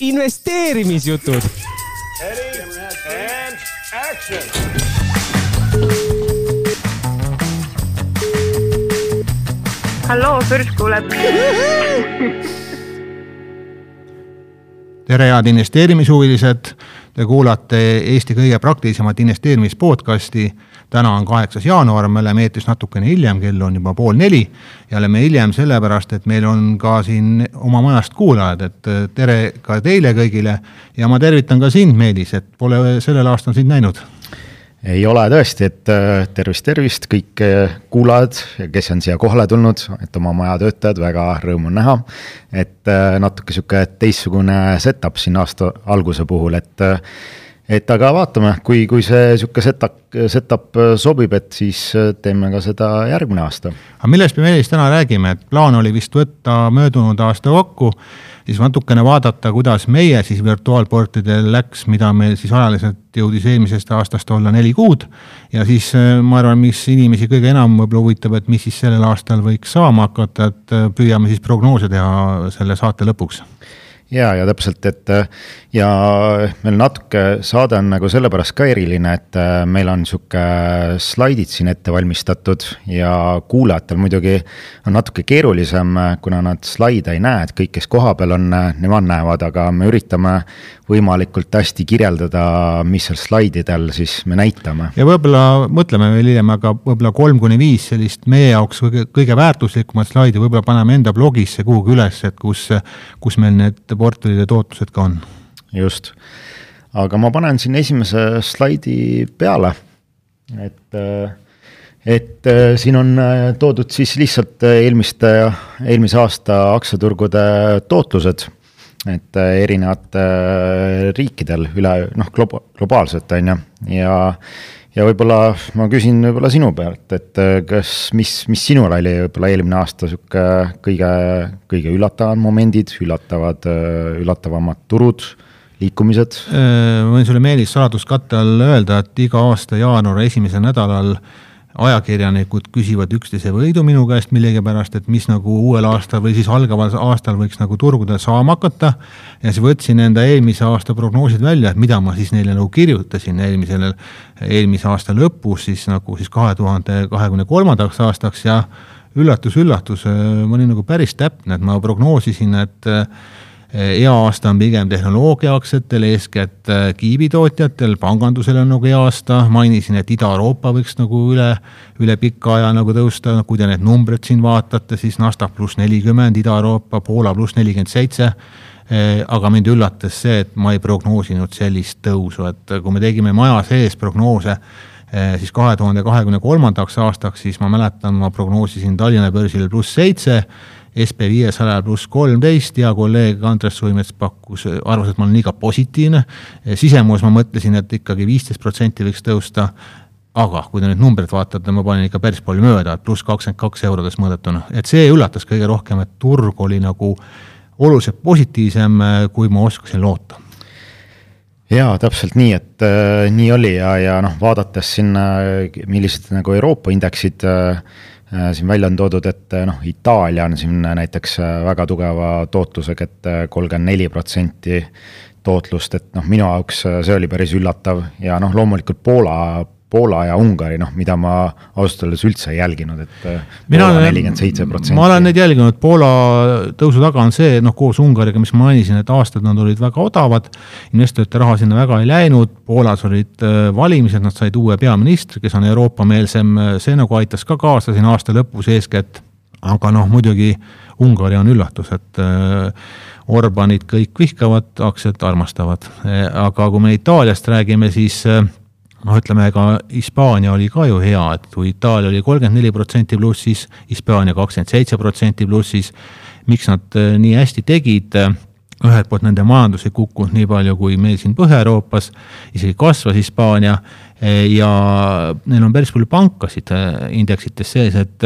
investeerimisjutud. halloo, Pürs kuuleb. tere, head investeerimishuvilised. Te kuulate Eesti kõige praktilisemat investeerimispodcasti. täna on kaheksas jaanuar, me oleme eetris natukene hiljem, kell on juba pool neli. Ja oleme hiljem sellepärast, et meil on ka siin oma majast kuulajad, et tere ka teile kõigile. Ja ma tervitan ka sind, Meelis, et pole sellel aastal sind näinud ei ole tõesti, et äh, tervist, tervist kõik äh, kuulajad, kes on siia kohale tulnud, et oma maja töötajad, väga rõõm on näha. et äh, natuke sihuke teistsugune setup siin aasta alguse puhul, et et aga vaatame, kui, kui see sihuke setup, setup sobib, et siis teeme ka seda järgmine aasta. aga millest me Meelis täna räägime, et plaan oli vist võtta möödunud aasta kokku siis natukene vaadata, kuidas meie siis virtuaalportidel läks, mida meil siis ajaliselt jõudis eelmisest aastast olla neli kuud. ja siis äh, ma arvan, mis inimesi kõige enam võib-olla huvitab, et mis siis sellel aastal võiks saama hakata, et äh, püüame siis prognoose teha selle saate lõpuks ja, ja täpselt, et ja meil natuke saade on nagu sellepärast ka eriline, et äh, meil on sihuke slaidid siin ette valmistatud ja kuulajatel muidugi on natuke keerulisem, kuna nad slaide ei näe, et kõik, kes kohapeal on, nemad näevad, aga me üritame võimalikult hästi kirjeldada, mis seal slaididel siis me näitame. ja võib-olla mõtleme veel hiljem, aga võib-olla kolm kuni viis sellist meie jaoks kõige, kõige väärtuslikumat slaidi võib-olla paneme enda blogisse kuhugi üles, et kus, kus meil need portfellide tootlused ka on. just, aga ma panen siin esimese slaidi peale, et et siin on toodud siis lihtsalt eelmiste, eelmise aasta aktsiaturgude tootlused. Et äh, erinevatel äh, riikidel üle noh, globa-, globaalselt on ju, ja ja võib-olla ma küsin võib-olla sinu pealt, et äh, kas, mis, mis sinul oli võib-olla eelmine aasta sihuke kõige, kõige üllatavad momendid, üllatavad, üllatavamad turud, liikumised? ma võin sulle Meelis saladuskatte all öelda, et iga aasta jaanuari esimesel nädalal äh, ajakirjanikud küsivad üksteise võidu minu käest millegipärast, et mis nagu uuel aastal või siis algaval aastal võiks nagu turgudel saama hakata. ja siis võtsin enda eelmise aasta prognoosid välja, et mida ma siis neile nagu kirjutasin eelmisel, eelmise aasta lõpus siis nagu siis kahe tuhande kahekümne kolmandaks aastaks ja üllatus-üllatus, ma olin nagu päris täpne, et ma prognoosisin, et hea aasta on pigem tehnoloogiaaktsiatel, eeskätt äh, kiibitootjatel, pangandusel on nagu hea aasta, mainisin, et Ida-Euroopa võiks nagu üle, üle pika aja nagu tõusta, kui te need numbrid siin vaatate, siis Nasdaq pluss nelikümmend, Ida-Euroopa, Poola pluss nelikümmend seitse. Äh, aga mind üllatas see, et ma ei prognoosinud sellist tõusu, et kui me tegime maja sees prognoose, äh, siis kahe tuhande kahekümne kolmandaks aastaks, siis ma mäletan, ma prognoosisin Tallinna börsil pluss seitse SB viiesajal pluss kolmteist, hea kolleeg Andres Suimets pakkus, arvas, et ma olen liiga positiivne. sisemus ma mõtlesin, et ikkagi viisteist protsenti võiks tõusta. aga kui te nüüd numbrit vaatate, ma panin ikka päris palju mööda, et pluss kakskümmend kaks eurodes mõõdetuna, et see üllatas kõige rohkem, et turg oli nagu oluliselt positiivsem, kui ma oskasin loota jaa, täpselt nii, et äh, nii oli ja, ja noh, vaadates sinna, millised nagu Euroopa indeksid äh, Äh, siin välja on toodud, et äh, noh, Itaalia on siin näiteks äh, väga tugeva tootlusega et, et kolmkümmend neli protsenti tootlust, et noh, minu jaoks see oli päris üllatav. Ja noh, loomulikult Poola Poola ja Ungari, noh, mida ma ausalt öeldes üldse ei jälginud, et äh, mina olen, ma olen neid jälginud, Poola tõusu taga on see, noh, koos Ungariga, mis ma mainisin, et aastad nad olid väga odavad, investorite raha sinna väga ei läinud, Poolas olid äh, valimised, nad said uue peaministri, kes on Euroopa-meelsem, see nagu aitas ka kaasa siin aasta lõpus eeskätt, aga noh, muidugi Ungari on üllatus, et äh, Orbanit kõik vihkavad, aktsiat armastavad, aga kui me Itaaliast räägime, siis noh, ütleme ka Hispaania oli ka ju hea, et kui Itaalia oli kolmkümmend neli protsenti plussis, Hispaania kakskümmend seitse protsenti plussis. miks nad äh, nii hästi tegid? ühelt poolt nende majandus ei kukkunud nii palju kui meil siin Põhja-Euroopas, isegi kasvas Hispaania äh, ja neil on päris palju pankasid äh, indeksites sees, et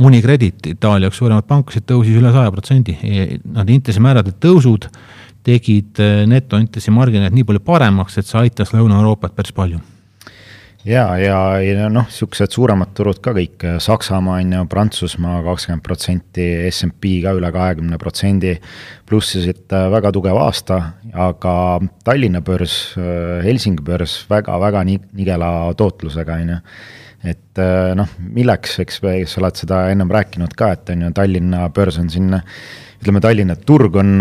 Unicredit, Itaalia üks suuremaid pankasid, tõusis üle saja protsendi. Nad intressimäärade tõusud tegid netointressi marginaalid nii palju paremaks, et see aitas Lõuna-Euroopat päris palju ja, ja, ja noh, siuksed suuremad turud ka kõik, Saksamaa on ju, Prantsusmaa kakskümmend protsenti, SMP ka üle kahekümne protsendi. plussisid äh, väga tugev aasta, aga Tallinna börs, äh, Helsingi börs väga-väga nigela tootlusega, on ju et äh, noh, milleks, eks, sa oled seda ennem rääkinud ka, et on ju, Tallinna börs on siin ütleme, Tallinna turg on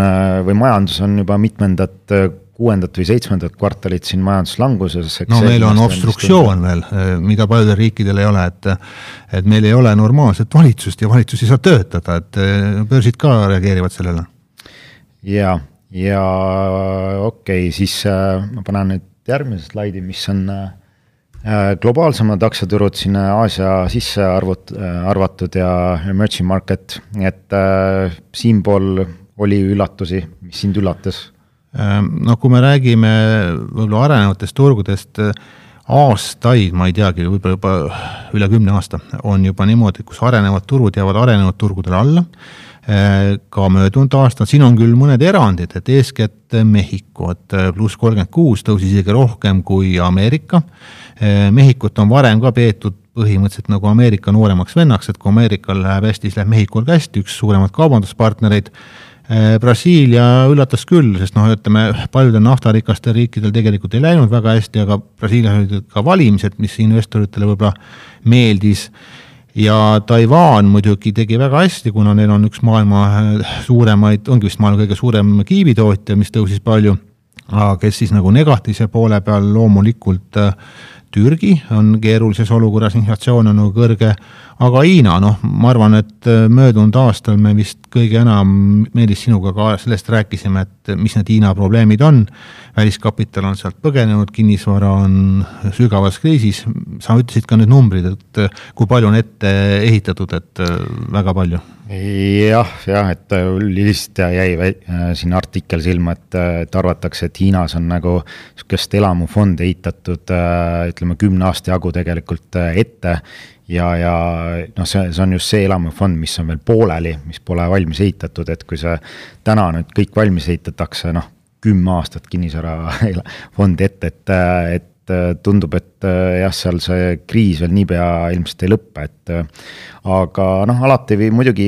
või majandus on juba mitmendat kuuendat või seitsmendat kvartalit siin majanduslanguses. no meil on obstruktsioon veel, eh, mida paljudel riikidel ei ole, et et meil ei ole normaalset valitsust ja valitsus ei saa töötada, et börsid ka reageerivad sellele. ja, ja okei okay,, siis äh, ma panen nüüd järgmise slaidi, mis on äh, globaalsemad aktsiaturud sinna Aasia sisse arvut-, arvatud ja emerging market, et äh, siinpool oli üllatusi, mis sind üllatas Ehm, noh, kui me räägime võib-olla arenevatest turgudest, eh, aastaid, ma ei teagi, võib-olla juba üle kümne aasta, on juba niimoodi, kus arenevad turud jäävad arenenud turgudele alla. Eh, ka möödunud aastal, siin on küll mõned erandid, et eeskätt Mehhiko, et eh, pluss kolmkümmend kuus tõusis isegi rohkem kui Ameerika. Mehhikut on varem ka peetud põhimõtteliselt nagu Ameerika nooremaks vennaks, et kui Ameerikal läheb hästi, siis läheb Mehhikul ka hästi, üks suuremaid kaubanduspartnereid Brasiilia üllatas küll, sest noh, ütleme paljudel naftarikastel riikidel tegelikult ei läinud väga hästi, aga Brasiilias olid ka valimised, mis investoritele võib-olla meeldis. Ja Taiwan muidugi tegi väga hästi, kuna neil on üks maailma äh, suuremaid, ongi vist maailma kõige suurem kiivitootja, mis tõusis palju. kes siis nagu negatiivse poole peal loomulikult äh, Türgi on keerulises olukorras, inflatsioon on nagu kõrge, aga Hiina, noh, ma arvan, et äh, möödunud aastal me vist kõige enam, Meelis, sinuga ka sellest rääkisime, et mis need Hiina probleemid on. väliskapital on sealt põgenenud, kinnisvara on sügavas kriisis, sa ütlesid ka need numbrid, et kui palju on ette ehitatud, et väga palju? Jah, jah, et lihtsalt jäi siin artikkel silma, et, et arvatakse, et Hiinas on nagu sihukest elamufondi ehitatud ütleme kümne aasta jagu tegelikult ette ja, ja noh, see, see on just see elamufond, mis on veel pooleli, mis pole valmis ehitatud, et kui see täna nüüd kõik valmis ehitatakse, noh, kümme aastat kinnisvarafondi ette, et, et tundub, et jah, seal see kriis veel niipea ilmselt ei lõppe, et aga noh, alati või muidugi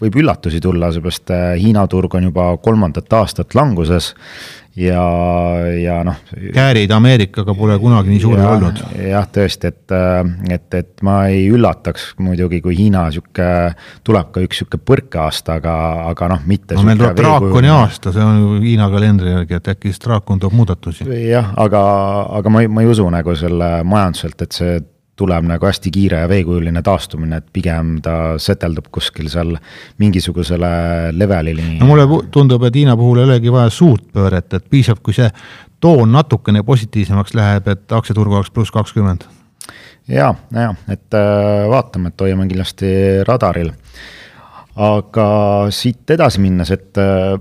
võib üllatusi tulla, seepärast Hiina turg on juba kolmandat aastat languses ja, ja noh. käärid Ameerikaga pole kunagi nii suured olnud. jah, tõesti, et, et, et ma ei üllataks muidugi, kui Hiina sihuke, tuleb ka üks sihuke põrkeaasta, aga, aga noh, mitte. no meil tuleb draakoni aasta, see on ju Hiina kalendri järgi, et äkki siis draakon toob muudatusi. jah, aga, aga ma ei, ma ei usu nagu selle majanduselt, et see tuleb nagu hästi kiire ja veekujuline taastumine, et pigem ta seteldub kuskil seal mingisugusele levelini. no mulle tundub, et Hiina puhul ei olegi vaja suurt pööret, et piisab, kui see toon natukene positiivsemaks läheb, et aktsiaturg oleks pluss kakskümmend. ja, ja, et äh, vaatame, et hoiame kindlasti radaril. aga siit edasi minnes, et äh,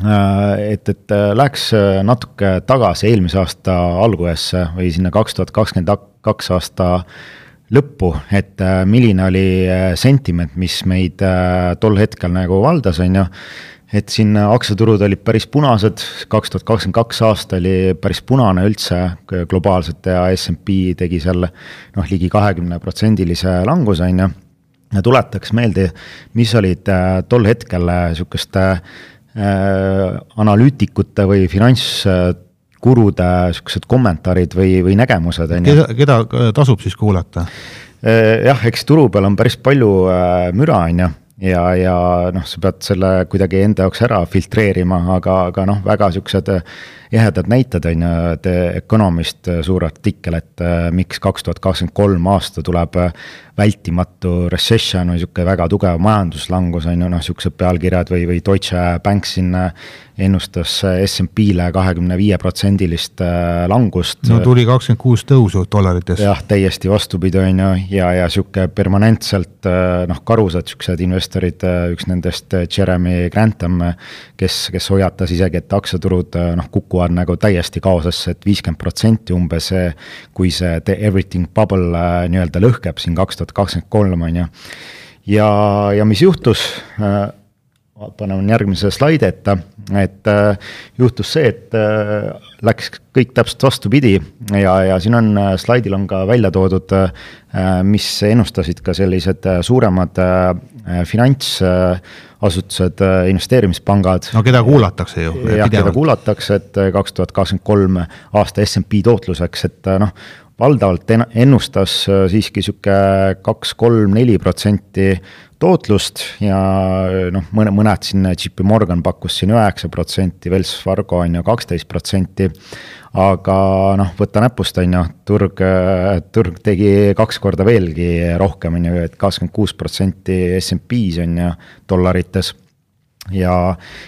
et, et läheks natuke tagasi eelmise aasta algusesse või sinna kaks tuhat kakskümmend kaks aasta lõppu, et äh, milline oli äh, sentiment, mis meid äh, tol hetkel nagu valdas, on ju. et siin aktsiaturud olid päris punased, kaks tuhat kakskümmend kaks aasta oli päris punane üldse globaalselt ja SMP tegi seal noh, ligi kahekümne protsendilise languse, on ju. ja tuletaks meelde, mis olid tol hetkel sihukeste analüütikute või finants gurude sihukesed kommentaarid või, või nägemused, on ju. keda tasub siis kuulata? Äh, jah, eks turu peal on päris palju äh, müra, on ju ja, ja noh, sa pead selle kuidagi enda jaoks ära filtreerima, aga, aga noh, väga siuksed ehedad näited on ju, et Economist suur artikkel, et miks kaks tuhat kakskümmend kolm aasta tuleb vältimatu recession või niisugune väga tugev majanduslangus on ju, noh, niisugused pealkirjad või, või Deutsche Bank siin ennustas SMP-le kahekümne viie protsendilist äh, langust. no tuli kakskümmend kuus tõusu dollarites. jah, täiesti vastupidi, on ju, ja, ja niisugune permanentselt äh, noh, karused niisugused investorid, äh, üks nendest Jeremy Grantham, kes, kes hoiatas isegi, et aktsiaturud noh, kukuvad nagu täiesti kaosesse et, et viiskümmend protsenti umbes, kui see everything bubble nii-öelda lõhkeb siin kaks tuhat kakskümmend kolm, on ju. ja, ja mis juhtus panen järgmise slaidi ette, et äh, juhtus see, et äh, läks kõik täpselt vastupidi ja, ja siin on äh, slaidil on ka välja toodud, mis ennustasid ka sellised suuremad finantsasutused, investeerimispangad. no keda kuulatakse ju. jah, keda kuulatakse, et kaks tuhat kakskümmend kolm aasta SMP tootluseks, et noh, valdavalt ennustas siiski sihuke kaks, kolm, neli protsenti tootlust ja noh, mõne, mõned siin, JP Morgan pakkus siin üheksa protsenti, Wells Fargo on ju kaksteist protsenti. aga noh, võta näpust, on ju, turg, turg tegi kaks korda veelgi rohkem, on ju, et kakskümmend kuus protsenti SMP-s on ju, dollarites ja,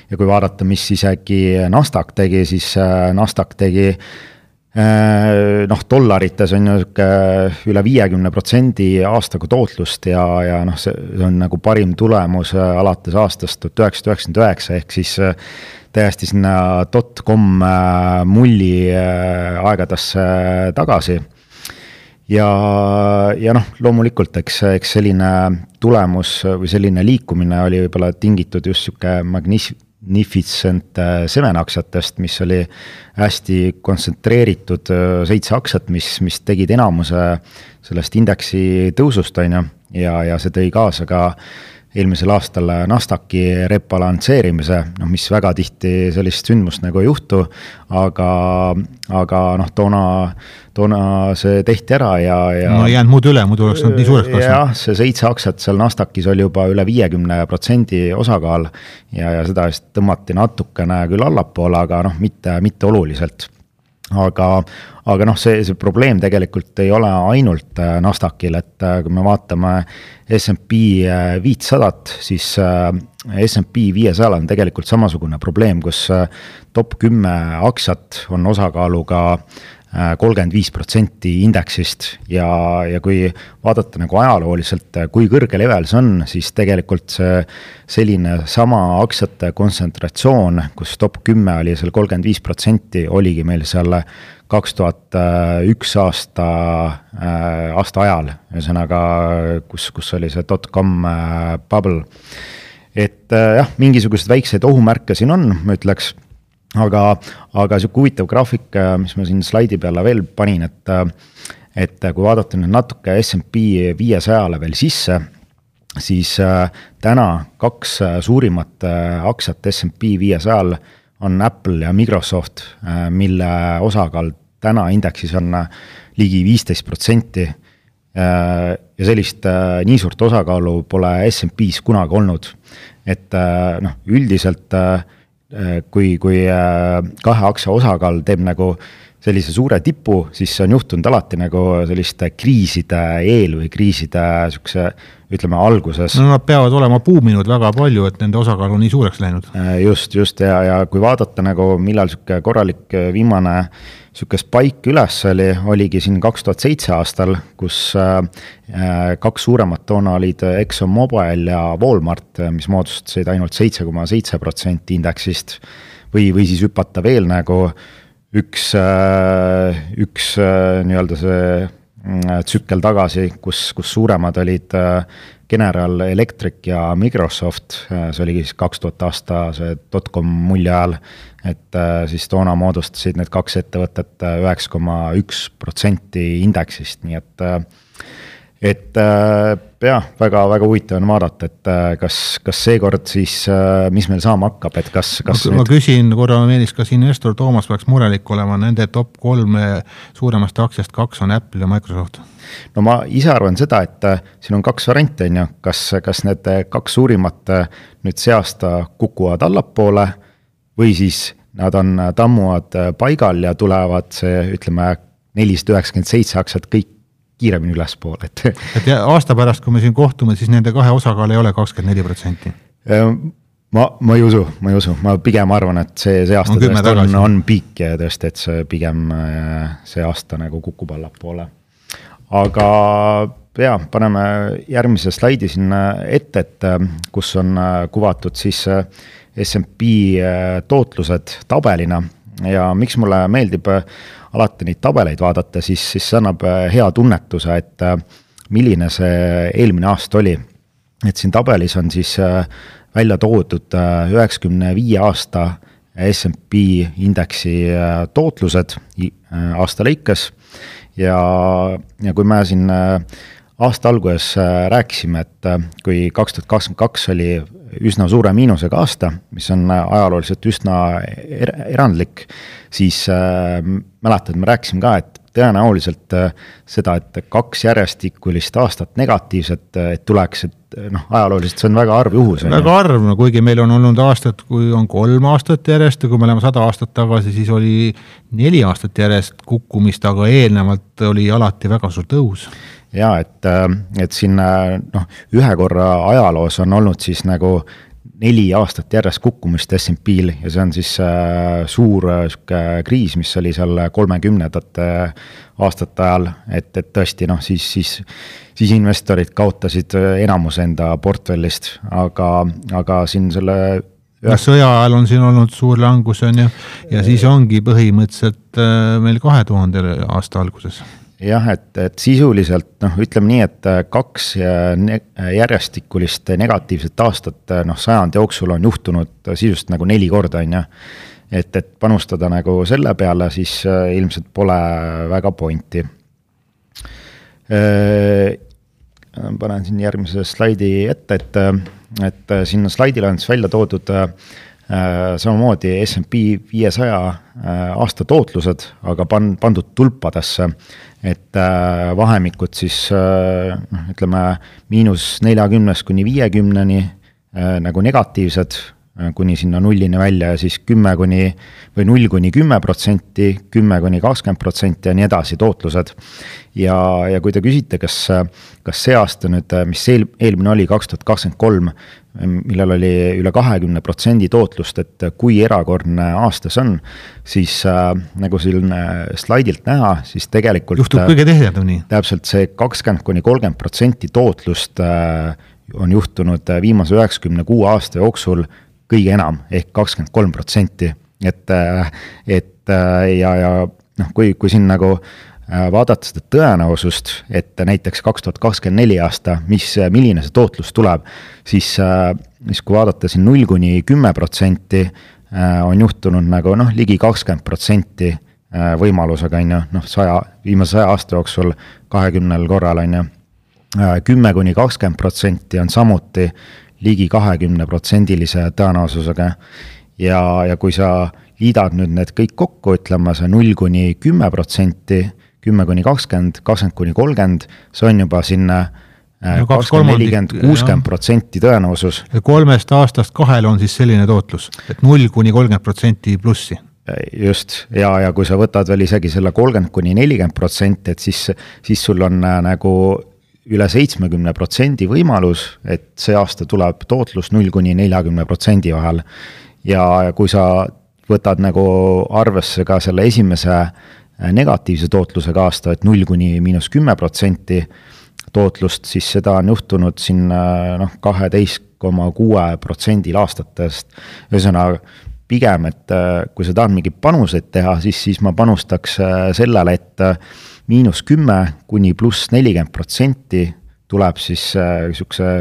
ja kui vaadata, mis isegi NASDAQ tegi, siis äh, NASDAQ tegi Äh, noh, dollarites on ju sihuke üle viiekümne protsendi aastaga tootlust ja, ja noh, see on nagu parim tulemus äh, alates aastast tuhat üheksasada üheksakümmend üheksa, ehk siis äh, täiesti sinna dotcom mulli aegadesse tagasi. ja, ja noh, loomulikult, eks, eks selline tulemus või selline liikumine oli võib-olla tingitud just sihuke magnis-, Magnificent äh, Seven aktsiatest, mis oli hästi kontsentreeritud äh, seitse aktsiat, mis, mis tegid enamuse sellest indeksi tõusust, on ju, ja, ja see tõi kaasa ka eelmisel aastal NASDAQi rebalansseerimise, noh, mis väga tihti sellist sündmust nagu ei juhtu, aga, aga noh, toona, toona see tehti ära ja, ja no ei jäänud muud üle, muidu oleks nad nii suureks kasvanud. jah, see seitse aktsiat seal NASDAQis oli juba üle viiekümne protsendi osakaal ja, ja seda siis tõmmati natukene küll allapoole, aga noh, mitte, mitte oluliselt aga, aga noh, see, see probleem tegelikult ei ole ainult äh, NASDAQil, et äh, kui me vaatame SMP äh, viitsadat, siis SMP viiesajal on tegelikult samasugune probleem, kus top kümme aktsiat on osakaaluga kolmkümmend viis protsenti indeksist ja, ja kui vaadata nagu ajalooliselt, kui kõrge level see on, siis tegelikult see selline sama aktsiate kontsentratsioon, kus top kümme oli seal kolmkümmend viis protsenti, oligi meil seal kaks tuhat üks aasta, äh, aasta ajal, ühesõnaga, kus, kus oli see dotcom äh, bubble. et jah, mingisuguseid väikseid ohumärke siin on, ma ütleks aga, aga sihuke huvitav graafik, äh, mis ma siin slaidi peale veel panin, et, äh, et kui vaadata nüüd natuke SMP viiesajale veel sisse, siis äh, täna kaks suurimat aktsiat SMP viiesajal on Apple ja Microsoft, mille osakaal täna indeksis on ligi viisteist protsenti. ja sellist nii suurt osakaalu pole SMP-s kunagi olnud. et noh, üldiselt äh, Äh, kui, kui äh, kahe aktsia osakaal teeb nagu sellise suure tipu, siis on juhtunud alati nagu selliste kriiside eel või kriiside sihukese ütleme alguses. no nad peavad olema buuminud väga palju, et nende osakaal on nii suureks läinud. Äh, just, just ja, ja kui vaadata nagu millal sihuke korralik viimane sihuke spike üles oli, oligi siin kaks tuhat seitse aastal, kus äh, kaks suuremat toona olid ExxonMobil ja Walmart, mis moodustasid ainult seitse koma seitse protsenti indeksist. või, või siis hüpata veel nagu üks, äh, üks äh, nii-öelda see tsükkel tagasi, kus, kus suuremad olid General Electric ja Microsoft, see oligi siis kaks tuhat aasta see dotcom mulje ajal et äh, siis toona moodustasid need kaks ettevõtet äh, üheksa koma üks protsenti indeksist, nii et äh, et jah, väga-väga huvitav on vaadata, et kas, kas seekord siis, mis meil saama hakkab, et kas, kas ma, nüüd... ma küsin korra, Meelis, kas investor Toomas peaks murelik olema, nende top kolme suuremast aktsiast kaks on Apple ja Microsoft? no ma ise arvan seda, et siin on kaks varianti, on ju, kas, kas need kaks suurimat nüüd see aasta kukuvad allapoole või siis nad on, äh, tammuvad äh, paigal ja tulevad see, ütleme, nelisada üheksakümmend seitse aktsiat kõik kiiremini ülespoole, et. et aasta pärast, kui me siin kohtume, siis nende kahe osakaal ei ole kakskümmend neli protsenti? Ma, ma ei usu, ma ei usu, ma pigem arvan, et see, see aasta on tõesti on, on piik ja tõesti, et see pigem see aasta nagu kukub allapoole. aga jaa, paneme järgmise slaidi sinna ette, et kus on kuvatud siis SMP tootlused tabelina ja miks mulle meeldib alati neid tabeleid vaadata, siis, siis see annab äh, hea tunnetuse, et milline see eelmine aasta oli. et siin tabelis on siis välja toodud üheksakümne viie aasta SMP indeksi tootlused aasta lõikes ja, ja kui me siin aasta alguses rääkisime, et kui kaks tuhat kakskümmend kaks oli üsna suure miinusega aasta, mis on ajalooliselt üsna er erandlik, siis äh, mäletad, me rääkisime ka, et tõenäoliselt äh, seda, et kaks järjestikulist aastat negatiivset, äh, et tuleks, et äh, noh, ajalooliselt see on väga harv juhus. väga harv, no kuigi meil on olnud aastad, kui on kolm aastat järjest ja kui me läheme sada aastat tagasi, siis oli neli aastat järjest kukkumist, aga eelnevalt oli alati väga suur tõus ja et, et siin noh, ühe korra ajaloos on olnud siis nagu neli aastat järjest kukkumist SMP-l ja see on siis äh, suur sihuke kriis, mis oli seal kolmekümnendate aastate ajal, et, et tõesti noh, siis, siis, siis investorid kaotasid enamuse enda portfellist, aga, aga siin selle jah, sõja ajal on siin olnud suur langus, on ju, ja siis ongi põhimõtteliselt meil kahe tuhande aasta alguses jah, et, et sisuliselt noh, ütleme nii, et äh, kaks järjestikulist negatiivset aastat äh, noh, sajandi jooksul on juhtunud sisuliselt nagu neli korda, on ju. et, et panustada nagu selle peale, siis äh, ilmselt pole väga pointi. panen siin järgmise slaidi ette, et, et siin slaidil on siis välja toodud samamoodi SMP viiesaja aasta tootlused, aga pan-, pandud tulpadesse et äh, vahemikud siis äh, noh, ütleme miinus neljakümnest kuni viiekümneni äh, nagu negatiivsed kuni sinna nullini välja ja siis kümme kuni või null kuni kümme protsenti, kümme kuni kakskümmend protsenti ja nii edasi tootlused. ja, ja kui te küsite, kas, kas see aasta nüüd, mis eel, eelmine oli, kaks tuhat kakskümmend kolm, millel oli üle kahekümne protsendi tootlust, et kui erakordne aasta see on, siis äh, nagu siin slaidilt näha, siis tegelikult juhtub kõige tihedamini. täpselt see kakskümmend kuni kolmkümmend protsenti tootlust äh, on juhtunud viimase üheksakümne kuue aasta jooksul kõige enam ehk kakskümmend kolm protsenti, et, äh, et äh, ja, ja noh, kui, kui siin nagu Äh, vaadata seda tõenäosust, et näiteks kaks tuhat kakskümmend neli aasta, mis, milline see tootlus tuleb, siis, äh, siis kui vaadata siin null kuni kümme protsenti, äh, on juhtunud nagu noh, ligi kakskümmend protsenti võimalusega, on ju, noh, saja, viimase saja aasta jooksul kahekümnel korral, on ju. kümme kuni kakskümmend protsenti on samuti ligi kahekümne protsendilise tõenäosusega. ja, ja kui sa liidad nüüd need kõik kokku, ütleme see null kuni kümme protsenti kümme kuni kakskümmend, kakskümmend kuni kolmkümmend, see on juba sinna äh, kakskümmend, nelikümmend, kuuskümmend protsenti tõenäosus. kolmest aastast kahel on siis selline tootlus, et null kuni kolmkümmend protsenti plussi äh, just, ja, ja kui sa võtad veel isegi selle kolmkümmend kuni nelikümmend protsenti, et siis, siis sul on äh, nagu üle seitsmekümne protsendi võimalus, et see aasta tuleb tootlus null kuni neljakümne protsendi vahel. ja, kui sa võtad nagu arvesse ka selle esimese Äh, negatiivse tootlusega aasta, et null kuni miinus kümme protsenti tootlust, siis seda on juhtunud siin äh, noh, kaheteist koma kuue protsendil aastatest. ühesõnaga pigem, et äh, kui sa tahad mingeid panuseid teha, siis, siis ma panustaks sellele, et miinus kümme kuni pluss nelikümmend protsenti tuleb siis niisuguse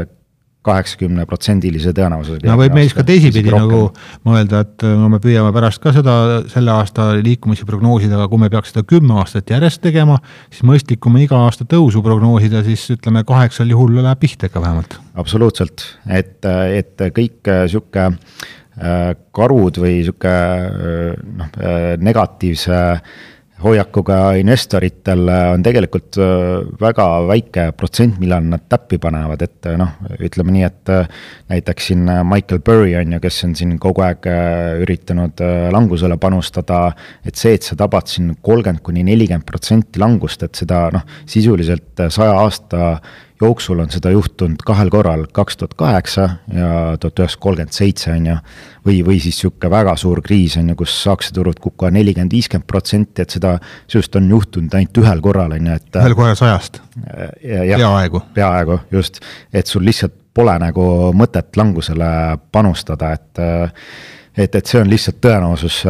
kaheksakümneprotsendilise tõenäosusega. no võib meis ka teisipidi nagu mõelda, et no me püüame pärast ka seda selle aasta liikumisi prognoosida, aga kui me peaks seda kümme aastat järjest tegema, siis mõistlikum iga aasta tõusu prognoosida, siis ütleme kaheksal juhul läheb pihta ikka vähemalt. absoluutselt, et, et kõik sihuke äh, karud või sihuke äh, noh, äh, negatiivse hoiakuga investoritel on tegelikult äh, väga väike protsent, millal nad täppi panevad, et äh, noh, ütleme nii, et äh, näiteks siin Michael Burry on ju, kes on siin kogu aeg üritanud langusele panustada, et see, et sa tabad siin kolmkümmend kuni nelikümmend protsenti langust, et seda noh, sisuliselt saja aasta jooksul on seda juhtunud kahel korral, kaks tuhat kaheksa ja tuhat üheksasada kolmkümmend seitse, on ju. või, või siis niisugune väga suur kriis, on ju, kus aktsiaturud kukuvad nelikümmend, viiskümmend protsenti, et seda sisuliselt on juhtunud ainult ühel korral, on ju, et. ühel korral sajast? peaaegu. peaaegu, just, et sul lihtsalt pole nagu mõtet langusele panustada, et et, et see on lihtsalt tõenäosus,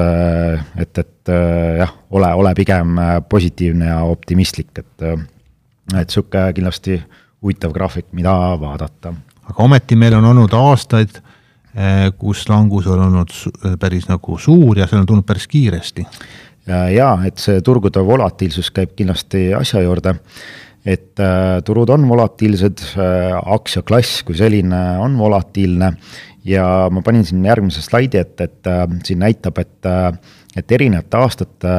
et, et jah, ole, ole pigem positiivne ja optimistlik, et et sihuke kindlasti huvitav graafik, mida vaadata. aga ometi meil on olnud aastaid, kus langus on olnud päris nagu suur ja see on tulnud päris kiiresti. ja et see turgude volatiilsus käib kindlasti asja juurde et äh, turud on volatiilsed aktsiaklass kui selline on volatiilne ja ma panin siin järgmise slaidi ette, et siin näitab, et et erinevate aastate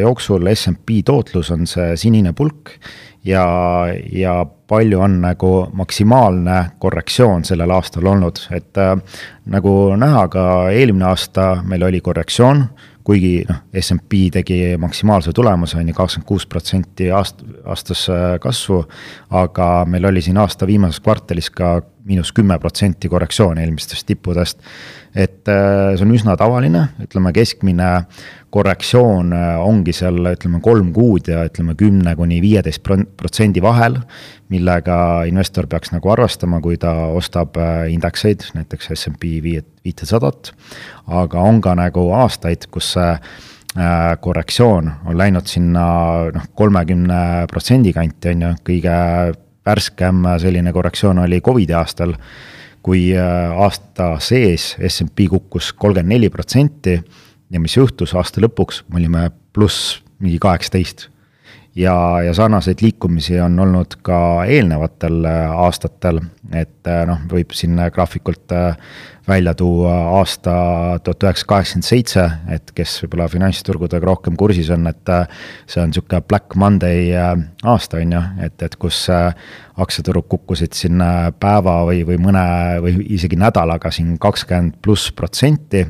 jooksul SMP tootlus on see sinine pulk ja, ja palju on nagu maksimaalne korrektsioon sellel aastal olnud, et äh, nagu näha, ka eelmine aasta meil oli korrektsioon kuigi noh, SMP tegi maksimaalse tulemuse, on ju, kakskümmend kuus protsenti aast-, aastas äh, kasvu, aga meil oli siin aasta viimases kvartalis ka miinus kümme protsenti korrektsioon eelmistest tippudest. et äh, see on üsna tavaline, ütleme keskmine korrektsioon äh, ongi seal ütleme kolm kuud ja ütleme kümne kuni viieteist protsendi vahel, millega investor peaks nagu arvestama, kui ta ostab indekseid, näiteks SMP viitesadat, aga on ka nagu aastaid, kus see äh, korrektsioon on läinud sinna noh, kolmekümne protsendi kanti, on ju, kõige värskem selline korrektsioon oli Covidi aastal, kui äh, aasta sees SMP kukkus kolmkümmend neli protsenti ja mis juhtus aasta lõpuks, me olime pluss mingi kaheksateist ja, ja sarnaseid liikumisi on olnud ka eelnevatel aastatel, et noh, võib siin graafikult välja tuua aasta tuhat üheksasada kaheksakümmend seitse, et kes võib-olla finantsturgudega rohkem kursis on, et äh, see on niisugune Black Monday äh, aasta, on ju, et, et kus äh, aktsiaturud kukkusid siin päeva või, või mõne või isegi nädalaga siin kakskümmend pluss protsenti.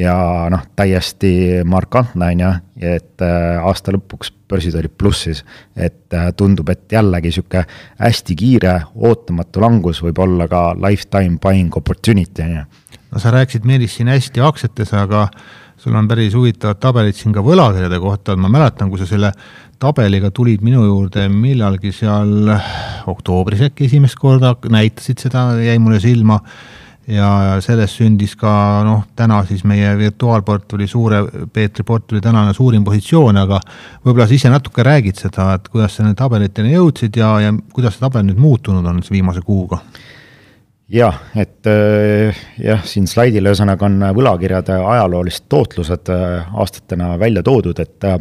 Ja noh, täiesti markantne, on ju, et aasta lõpuks börsid olid plussis. et tundub, et jällegi sihuke hästi kiire ootamatu langus võib olla ka lifetime buying opportunity, on ju no sa rääkisid, Meelis, siin hästi aktsiates, aga sul on päris huvitavad tabelid siin ka võlakirjade kohta, ma mäletan, kui sa selle tabeliga tulid minu juurde millalgi seal oktoobris äkki esimest korda, näitasid seda, jäi mulle silma, ja sellest sündis ka noh, täna siis meie virtuaalportfelli suure, Peetri portfelli tänane suurim positsioon, aga võib-olla sa ise natuke räägid seda, et kuidas sa nende tabeliteni jõudsid ja, ja kuidas see tabel nüüd muutunud on siis viimase kuuga? jah, et äh, jah, siin slaidil ühesõnaga on võlakirjade ajaloolised tootlused äh, aastatena välja toodud, et äh,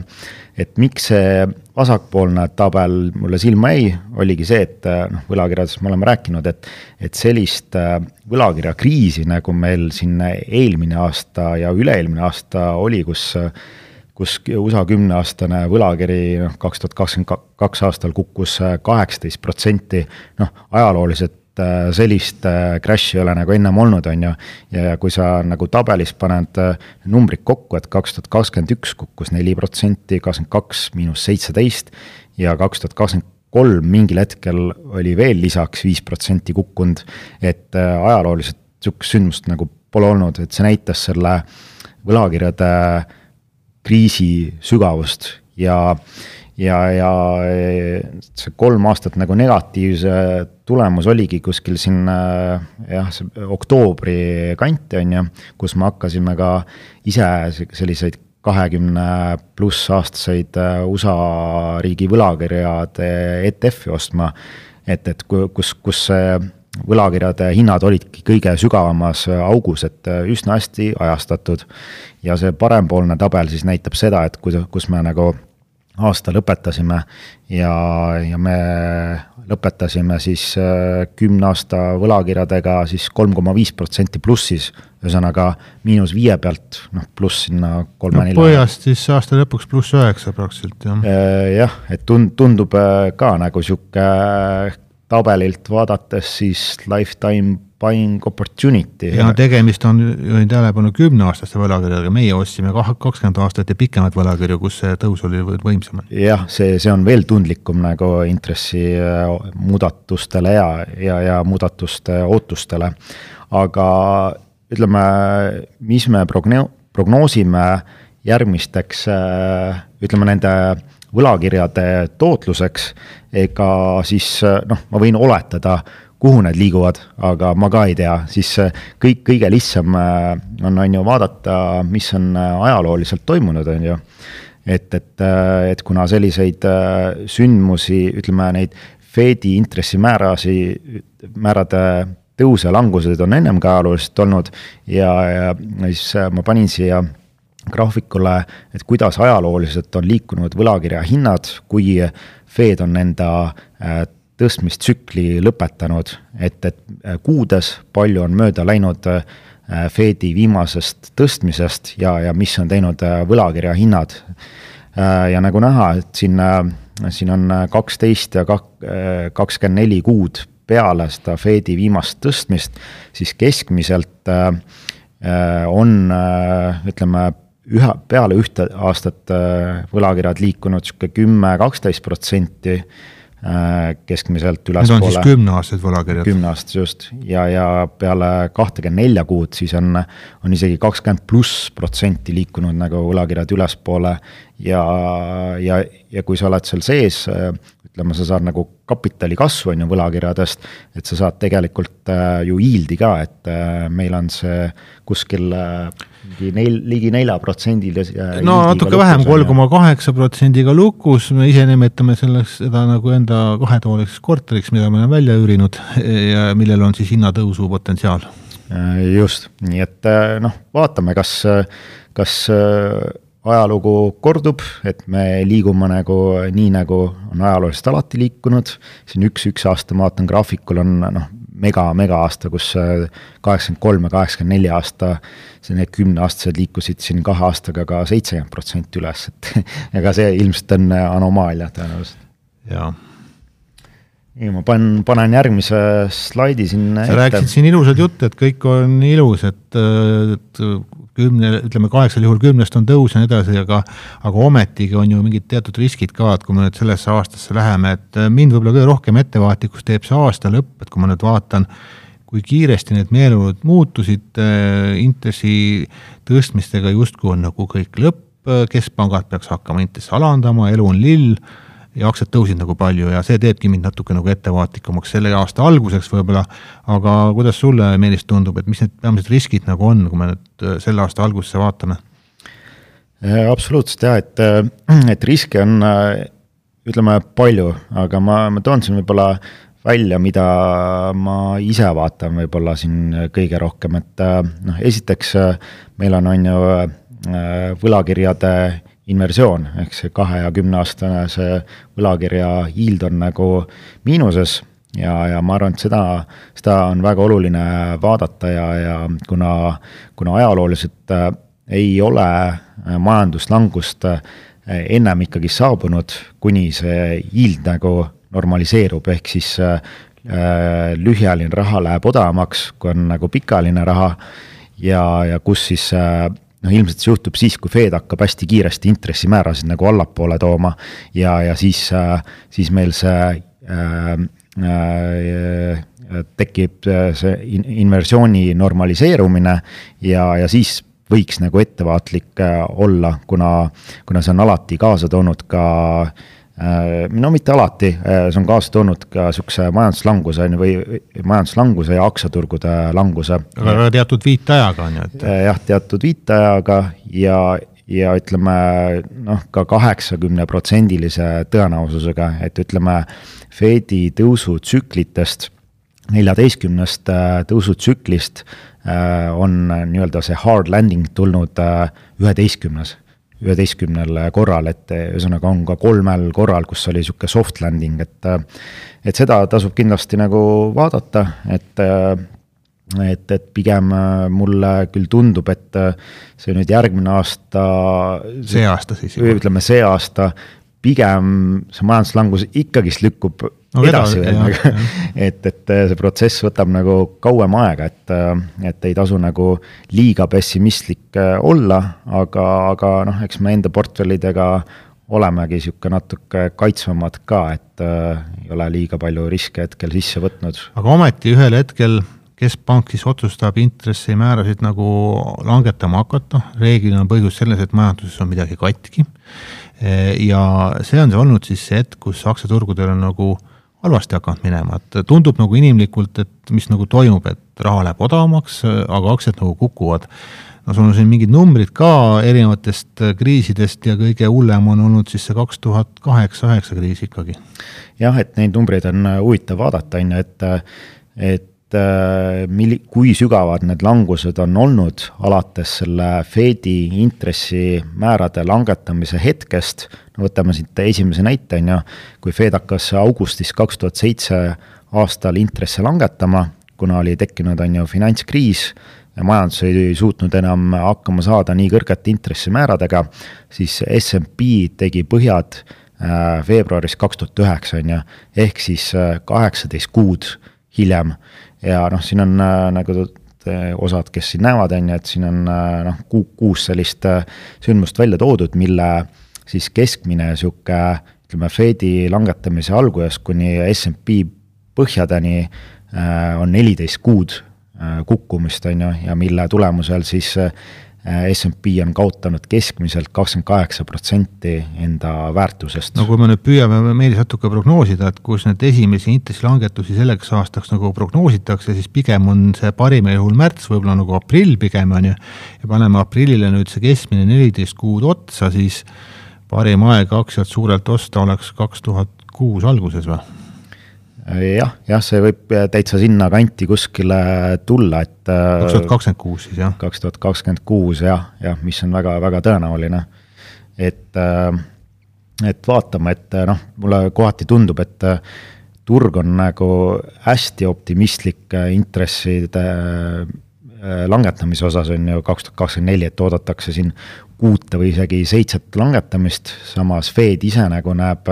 et miks see vasakpoolne tabel mulle silma jäi, oligi see, et noh, võlakirjadest me oleme rääkinud, et et sellist võlakirjakriisi, nagu meil siin eelmine aasta ja üle-eelmine aasta oli, kus kus USA kümneaastane võlakiri noh, kaks tuhat kakskümmend kaks aastal kukkus kaheksateist protsenti, noh, ajalooliselt Äh, sellist äh, crash'i ei ole nagu ennem olnud, on ju. ja kui sa nagu tabelis paned äh, numbrid kokku, et kaks tuhat kakskümmend üks kukkus neli protsenti, kakskümmend kaks miinus seitseteist ja kaks tuhat kakskümmend kolm mingil hetkel oli veel lisaks viis protsenti kukkunud. et ajalooliselt sihukest sündmust nagu pole olnud, et see näitas selle võlakirjade kriisi sügavust ja ja, ja see kolm aastat nagu negatiivse tulemus oligi kuskil siin jah, see oktoobri kanti on ju, kus me hakkasime ka ise selliseid kahekümne pluss aastaseid äh, USA riigi võlakirjade ETF-i ostma. et, et kus, kus võlakirjade hinnad olidki kõige sügavamas augus, et äh, üsna hästi ajastatud. ja see parempoolne tabel siis näitab seda, et kus, kus me nagu aasta lõpetasime ja, ja me lõpetasime siis äh, kümne aasta võlakirjadega siis kolm koma viis protsenti plussis. ühesõnaga miinus viie pealt, noh pluss sinna kolme-nelja no,. põhjast siis aasta lõpuks pluss üheksa praktiliselt jah. Äh, jah, et tund-, tundub äh, ka nagu sihuke tabelilt vaadates siis lifetime buying opportunity. ja tegemist on, juhin tähelepanu, kümneaastaste võlakirjadega, meie ostsime kakskümmend aastat ja pikemaid võlakirju, kus see tõus oli võimsam. jah, see, see on veel tundlikum nagu intressi äh, muudatustele ja, ja, ja muudatuste ootustele. aga ütleme, mis me progne-, prognoosime järgmisteks, äh, ütleme nende võlakirjade tootluseks, ega siis noh, ma võin oletada kuhu need liiguvad, aga ma ka ei tea, siis äh, kõik, kõige lihtsam äh, on, on ju vaadata, mis on äh, ajalooliselt toimunud, on ju. et, et, et kuna selliseid sündmusi, ütleme neid Fedi intressimäärasid, määrade tõuse-langused on ennem ka ajalooliselt olnud ja, ja siis ma panin siia graafikule, et kuidas ajalooliselt on liikunud võlakirja hinnad, kui Fed on enda tõstmistsükli lõpetanud, et, et kuudes palju on mööda läinud Fedi viimasest tõstmisest ja, ja mis on teinud võlakirja hinnad. ja nagu näha, et siin siin on äh, kaksteist ja kak-, äh, kakskümmend neli kuud peale seda Fedi viimast tõstmist, siis keskmiselt äh, on ütleme, ühe, peale ühte aastat võlakirjad liikunud sihuke kümme, kaksteist protsenti keskmiselt ülespoole. Need on siis kümneaastased võlakirjad? kümneaastased just ja, ja peale kahtekümmet nelja kuud siis on, on isegi kakskümmend pluss protsenti liikunud nagu võlakirjad ülespoole ja, ja, ja kui sa oled seal sees, ütleme, sa saad nagu kapitali kasvu, on ju, võlakirjadest, et sa saad tegelikult äh, ju yield'i ka, et äh, meil on see kuskil äh, mingi neil-, ligi neljaprotsendilise äh, no natuke vähem, kolm koma kaheksa protsendiga lukus, me ise nimetame selleks seda nagu enda kahetoaliseks korteriks, mida me oleme välja üürinud ja millel on siis hinnatõusu potentsiaal. Äh, just, nii et äh, noh, vaatame, kas, kas ajalugu kordub, et me liigume nagu nii, nagu on ajalooliselt alati liikunud. siin üks, üks aasta ma vaatan graafikul on noh, mega, mega aasta, kus äh, kaheksakümmend kolm ja kaheksakümmend neli aasta, see need kümneaastased liikusid siin kahe aastaga ka seitsekümmend protsenti üles, et ega see ilmselt on anomaalia tõenäoliselt. jaa nii, ma panen, panen järgmise slaidi siin sa ette. rääkisid siin ilusat juttu, et kõik on ilus, et, et kümne, ütleme kaheksal juhul kümnest on tõus ja nii edasi, aga aga ometigi on ju mingid teatud riskid ka, et kui me nüüd sellesse aastasse läheme, et äh, mind võib-olla kõige rohkem ettevaatlikuks teeb see aasta lõpp, et kui ma nüüd vaatan, kui kiiresti need meeleolud muutusid, äh, intressi tõstmistega justkui on nagu kõik lõpp, äh, keskpangad peaks hakkama intressi alandama, elu on lill ja aktsiad tõusid nagu palju ja see teebki mind natuke nagu ettevaatlikumaks selle aasta alguseks võib-olla, aga kuidas sulle, Meelis, tundub, et mis need peamised riskid nagu on, kui me nüüd äh, selle aasta algusesse vaatame? Äh, absoluutselt jah, et, äh, et riske on ütleme palju, aga ma, ma toon siin võib-olla välja, mida ma ise vaatan võib-olla siin kõige rohkem, et noh, esiteks meil on, on ju võlakirjade inversioon, ehk see kahe ja kümneaastane see võlakirja yield on nagu miinuses. Ja, ja ma arvan, et seda, seda on väga oluline vaadata ja, ja kuna, kuna ajalooliselt äh, ei ole äh, majanduslangust äh, ennem ikkagi saabunud, kuni see yield nagu normaliseerub, ehk siis äh, lühiajaline raha läheb odavamaks, kui on nagu pikaajaline raha ja, ja kus siis äh, noh, ilmselt see juhtub siis, kui Fed hakkab hästi kiiresti intressimäärasid nagu allapoole tooma ja, ja siis, äh, siis meil see äh, äh, tekib äh, see inversiooni normaliseerumine ja, ja siis võiks nagu ettevaatlik olla, kuna, kuna see on alati kaasa toonud ka äh, Äh, no mitte alati, äh, see on kaasa toonud ka sihukese majanduslanguse on ju, või majanduslanguse ja aktsiaturgude languse. aga teatud viitajaga on ju, et. Äh, jah, teatud viitajaga ja, ja ütleme noh, ka kaheksakümneprotsendilise tõenäosusega, et ütleme, Fedi tõusutsüklitest, neljateistkümnest tõusutsüklist on nii-öelda see hard landing tulnud üheteistkümnes üheteistkümnel korral, et ühesõnaga on ka kolmel korral, kus oli sihuke soft landing, et. et seda tasub kindlasti nagu vaadata, et, et, et pigem mulle küll tundub, et see nüüd järgmine aasta. see aasta siis. või ütleme, see aasta pigem see majanduslangus ikkagist lükkub no, edasi veel nagu, et, et see protsess võtab nagu kauem aega, et, et ei tasu nagu liiga pessimistlik äh, olla, aga, aga noh, eks me enda portfellidega olemegi sihuke natuke kaitsvamad ka, et äh, ei ole liiga palju riske hetkel sisse võtnud. aga ometi ühel hetkel keskpank siis otsustab intressimäärasid nagu langetama hakata, reeglina on põhjus selles, et majanduses on midagi katki. Ja see on see olnud siis see hetk, kus aktsiaturgudel on nagu halvasti hakanud minema, et tundub nagu inimlikult, et mis nagu toimub, et raha läheb odavamaks, aga aktsiad nagu kukuvad. no sul on siin mingid numbrid ka erinevatest kriisidest ja kõige hullem on olnud siis see kaks tuhat kaheksa, üheksa kriis ikkagi. jah, et neid numbreid on huvitav vaadata, on ju, et, et äh, milli-, kui sügavad need langused on olnud alates selle Fedi intressimäärade langetamise hetkest, no võtame siit esimese näite, on ju, kui Fed hakkas augustis kaks tuhat seitse aastal intresse langetama, kuna oli tekkinud, on ju, finantskriis ja majandus ei suutnud enam hakkama saada nii kõrgete intressimääradega, siis SMP tegi põhjad äh, veebruaris kaks tuhat üheksa, on ju, ehk siis äh, kaheksateist kuud hiljem. Ja noh, siin on äh, nagu osad, kes siin näevad, on ju, et siin on noh, kuus sellist sündmust välja toodud, mille siis keskmine sihuke ütleme, Fedi langetamise algusest kuni SMP põhjadeni on neliteist kuud Äh, kukkumist, on ju, ja mille tulemusel siis äh, SMP on kaotanud keskmiselt kakskümmend kaheksa protsenti enda väärtusest. no kui me nüüd püüame Meelis natuke prognoosida, et kus need esimesi intressilangetusi selleks aastaks nagu prognoositakse, siis pigem on see parimal juhul märts, võib-olla nagu aprill pigem, on ju, ja paneme aprillile nüüd see keskmine neliteist kuud otsa, siis parim aeg aktsiat suurelt osta oleks kaks tuhat kuus alguses või? Jah, jah, see võib täitsa sinna kanti kuskile tulla, et. Äh, kaks tuhat kakskümmend kuus siis jah? kaks tuhat kakskümmend kuus jah, jah, mis on väga-väga tõenäoline. et, äh, et vaatame, et äh, noh, mulle kohati tundub, et turg on nagu hästi optimistlik intresside langetamise osas on ju kaks tuhat kakskümmend neli, et oodatakse siin kuute või isegi seitset langetamist, samas Fed ise nagu näeb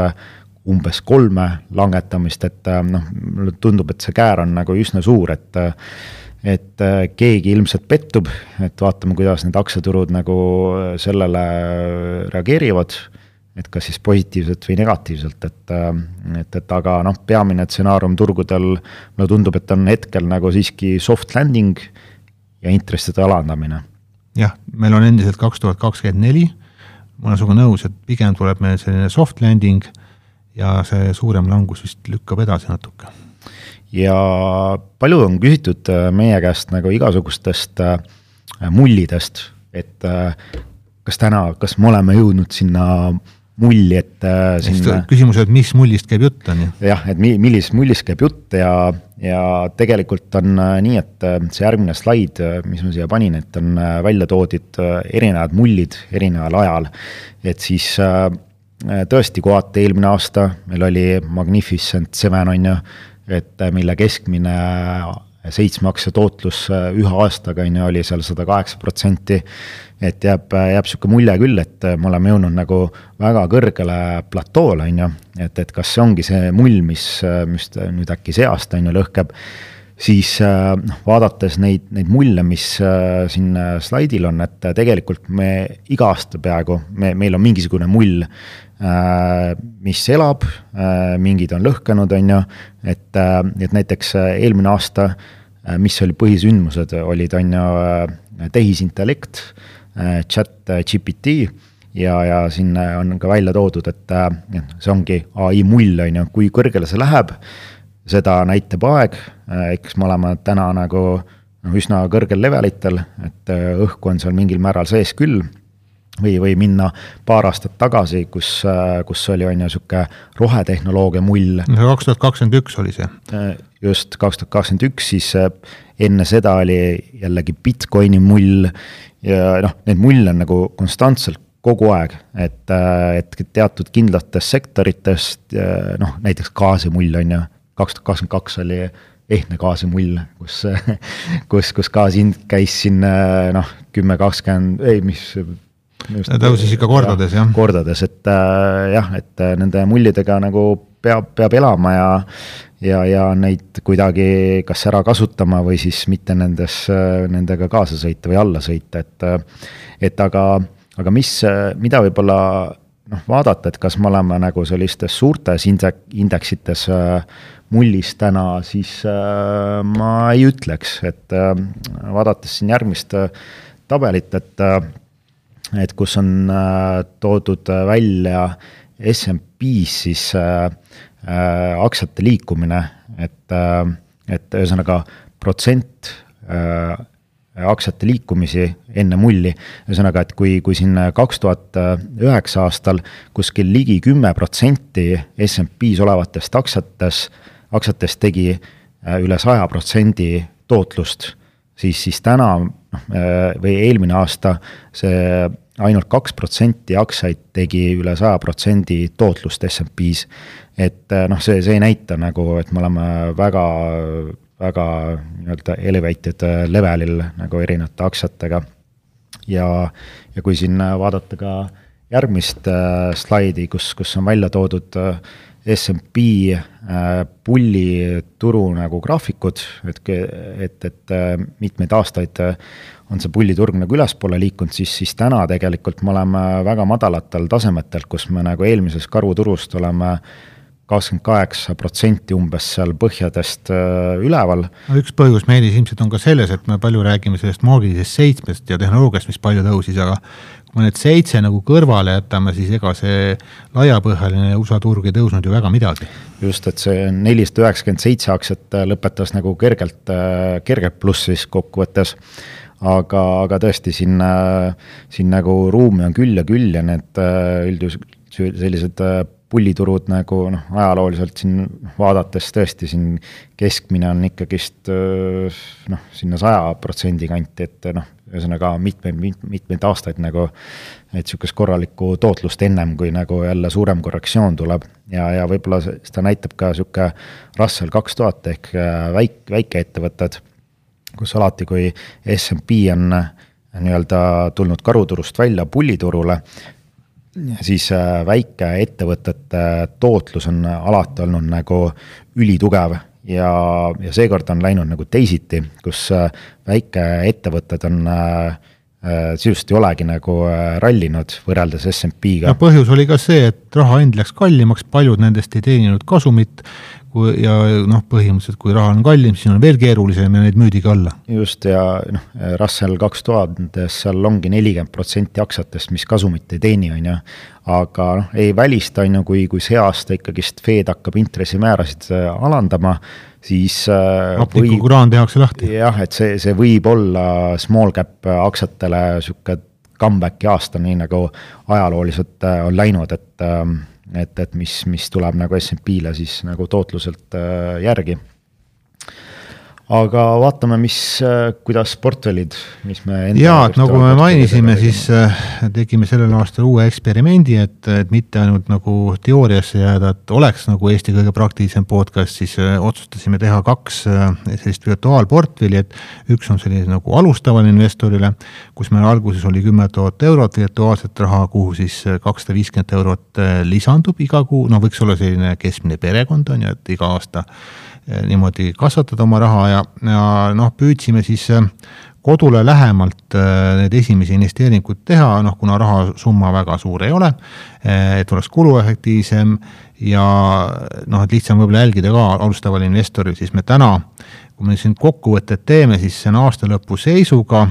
umbes kolme langetamist, et äh, noh, mulle tundub, et see käär on nagu üsna suur, et äh, et äh, keegi ilmselt pettub, et vaatame, kuidas need aktsiaturud nagu sellele reageerivad, et kas siis positiivselt või negatiivselt, et et, et aga noh, peamine stsenaarium turgudel mulle tundub, et on hetkel nagu siiski soft landing ja intresside alandamine. jah, meil on endiselt kaks tuhat kakskümmend neli, ma olen sinuga nõus, et pigem tuleb meil selline soft landing ja see suurem langus vist lükkab edasi natuke. ja palju on küsitud äh, meie käest nagu igasugustest äh, mullidest, et äh, kas täna, kas me oleme jõudnud sinna mulli, et sinna... küsimus, et mis mullist käib jutt, on ju? jah, et mi-, millisest mullist käib jutt ja, ja tegelikult on nii, et see järgmine slaid, mis ma siia panin, et on välja toodud erinevad mullid erineval ajal. et siis Äh, tõesti, kohati eelmine aasta meil oli Magnificent Seven on ju, et äh, mille keskmine äh, seitsme aktsia tootlus ühe aastaga on ju, oli seal sada kaheksa protsenti. et jääb, jääb sihuke mulje küll, et me oleme jõudnud nagu väga kõrgele platoole, on ju, et, et kas see ongi see mull, mis, mis nüüd äkki see aasta on ju lõhkeb siis noh, vaadates neid, neid mulle, mis siin slaidil on, et tegelikult me iga aasta peaaegu, me, meil on mingisugune mull, Äh, mis elab, äh, mingid on lõhkenud, on ju, et, äh, et näiteks eelmine aasta, mis oli põhisündmused, olid, on ju, tehisintellekt, chat GPT ja, ja siin on ka välja toodud, et see ongi ai mull, on ju, kui kõrgele see läheb, seda näitab aeg, eks me oleme täna nagu noh, üsna kõrgel levelitel, et õhku on seal mingil määral sees küll või, või minna paar aastat tagasi, kus, kus oli, on ju, sihuke rohetehnoloogia mull. kaks tuhat kakskümmend üks oli see. just, kaks tuhat kakskümmend üks, siis enne seda oli jällegi Bitcoini mull ja noh, neid mulle on nagu konstantselt kogu aeg, et, et teatud kindlatest sektoritest, noh, näiteks gaasimull on ju, kaks tuhat kakskümmend kaks oli ehtne gaasimull, kus, kus, kus gaasi hind käis siin noh, kümme, kakskümmend, ei, mis tõusis ikka kordades ja,, jah? kordades, et äh, jah, et äh, nende mullidega nagu peab, peab elama ja ja, ja neid kuidagi kas ära kasutama või siis mitte nendes, äh, nendega kaasa sõita või alla sõita, et äh, et aga, aga mis, mida võib-olla noh, vaadata, et kas me oleme nagu sellistes suurtes indek-, indeksites mullis täna, siis äh, ma ei ütleks, et äh, vaadates siin järgmist tabelit, et et kus on äh, toodud äh, välja SMP-s siis äh, aktsiate liikumine, et, et ühesõnaga protsent aktsiate liikumisi enne mulli. ühesõnaga, et kui, kui siin kaks tuhat üheksa aastal kuskil ligi kümme protsenti SMP-s olevatest aktsiates, aktsiatest tegi üle saja protsendi tootlust, siis, siis täna noh, või eelmine aasta see ainult kaks protsenti aktsiaid tegi üle saja protsendi tootlust SMP-s. et noh, see, see ei näita nagu, et me oleme väga, väga nii-öelda elevated levelil nagu erinevate aktsiatega. ja, ja kui siin vaadata ka järgmist äh, slaidi, kus, kus on välja toodud äh, SMP äh, pullituru nagu graafikud, et, et, et äh, mitmeid aastaid äh, on see pulliturg nagu ülespoole liikunud, siis, siis täna tegelikult me oleme väga madalatel tasemetel, kus me nagu eelmisest karuturust oleme kakskümmend kaheksa protsenti umbes seal põhjadest üleval. no üks põhjus, Meelis, ilmselt on ka selles, et me palju räägime sellest maagilisest seitsmest ja tehnoloogiast, mis palju tõusis, aga kui me need seitse nagu kõrvale jätame, siis ega see laiapõhjaline USA turg ei tõusnud ju väga midagi. just, et see nelisada üheksakümmend seitse aktsiat äh, lõpetas nagu kergelt, äh, kergelt plussis kokkuvõttes aga, aga tõesti siin, äh, siin nagu ruumi on küll ja küll ja need üldjuhul sellised pulliturud nagu noh, ajalooliselt siin vaadates tõesti siin keskmine on ikkagist noh, sinna saja protsendi kanti, et noh, ühesõnaga mitmeid, mitmeid aastaid nagu, et niisugust korralikku tootlust ennem, kui nagu jälle suurem korrektsioon tuleb. ja, ja võib-olla seda näitab ka niisugune Russell kaks tuhat ehk äh, väik-, väikeettevõtted, kus alati, kui SMP on äh, nii-öelda tulnud karuturust välja pulliturule, siis äh, väikeettevõtete tootlus on alati olnud nagu ülitugev ja, ja seekord on läinud nagu teisiti, kus äh, väikeettevõtted on äh, sisuliselt ei olegi nagu rallinud võrreldes SMP-ga. no põhjus oli ka see, et raha hind läks kallimaks, paljud nendest ei teeninud kasumit kui ja noh, põhimõtteliselt kui raha on kallim, siis on veel keerulisem ja neid müüdigi alla. just, ja noh, Russell kaks tuhat, seal ongi nelikümmend protsenti aktsiatest, mis kasumit ei teeni, on ju. aga noh, ei välista, on ju, kui, kui see aasta ikkagist Fed hakkab intressimäärasid äh, alandama, siis äh, hapniku kraan tehakse lahti. jah, et see, see võib olla small cap aktsiatele niisugune comeback'i aasta, nii nagu ajalooliselt äh, on läinud, et ähm, et, et mis, mis tuleb nagu SMP-le siis nagu tootluselt äh, järgi aga vaatame, mis, äh, kuidas portfellid, mis me jaa, et nagu me mainisime, siis äh, tegime sellel aastal uue eksperimendi, et, et mitte ainult nagu teooriasse jääda, et oleks nagu Eesti kõige praktilisem podcast, siis äh, otsustasime teha kaks sellist virtuaalportfelli, et üks on selline nagu alustavale investorile, kus meil alguses oli kümme tuhat eurot virtuaalset raha, kuhu siis kakssada viiskümmend eurot lisandub iga kuu, no võiks olla selline keskmine perekond, on ju, et iga aasta niimoodi kasvatada oma raha ja, ja noh, püüdsime siis eh, kodule lähemalt eh, need esimesi investeeringuid teha, noh kuna rahasumma väga suur ei ole, et oleks kuluefektiivsem ja noh, et lihtsam võib-olla jälgida ka alustaval investoril, siis me täna kui me siin kokkuvõtted teeme, siis see on aasta lõpu seisuga,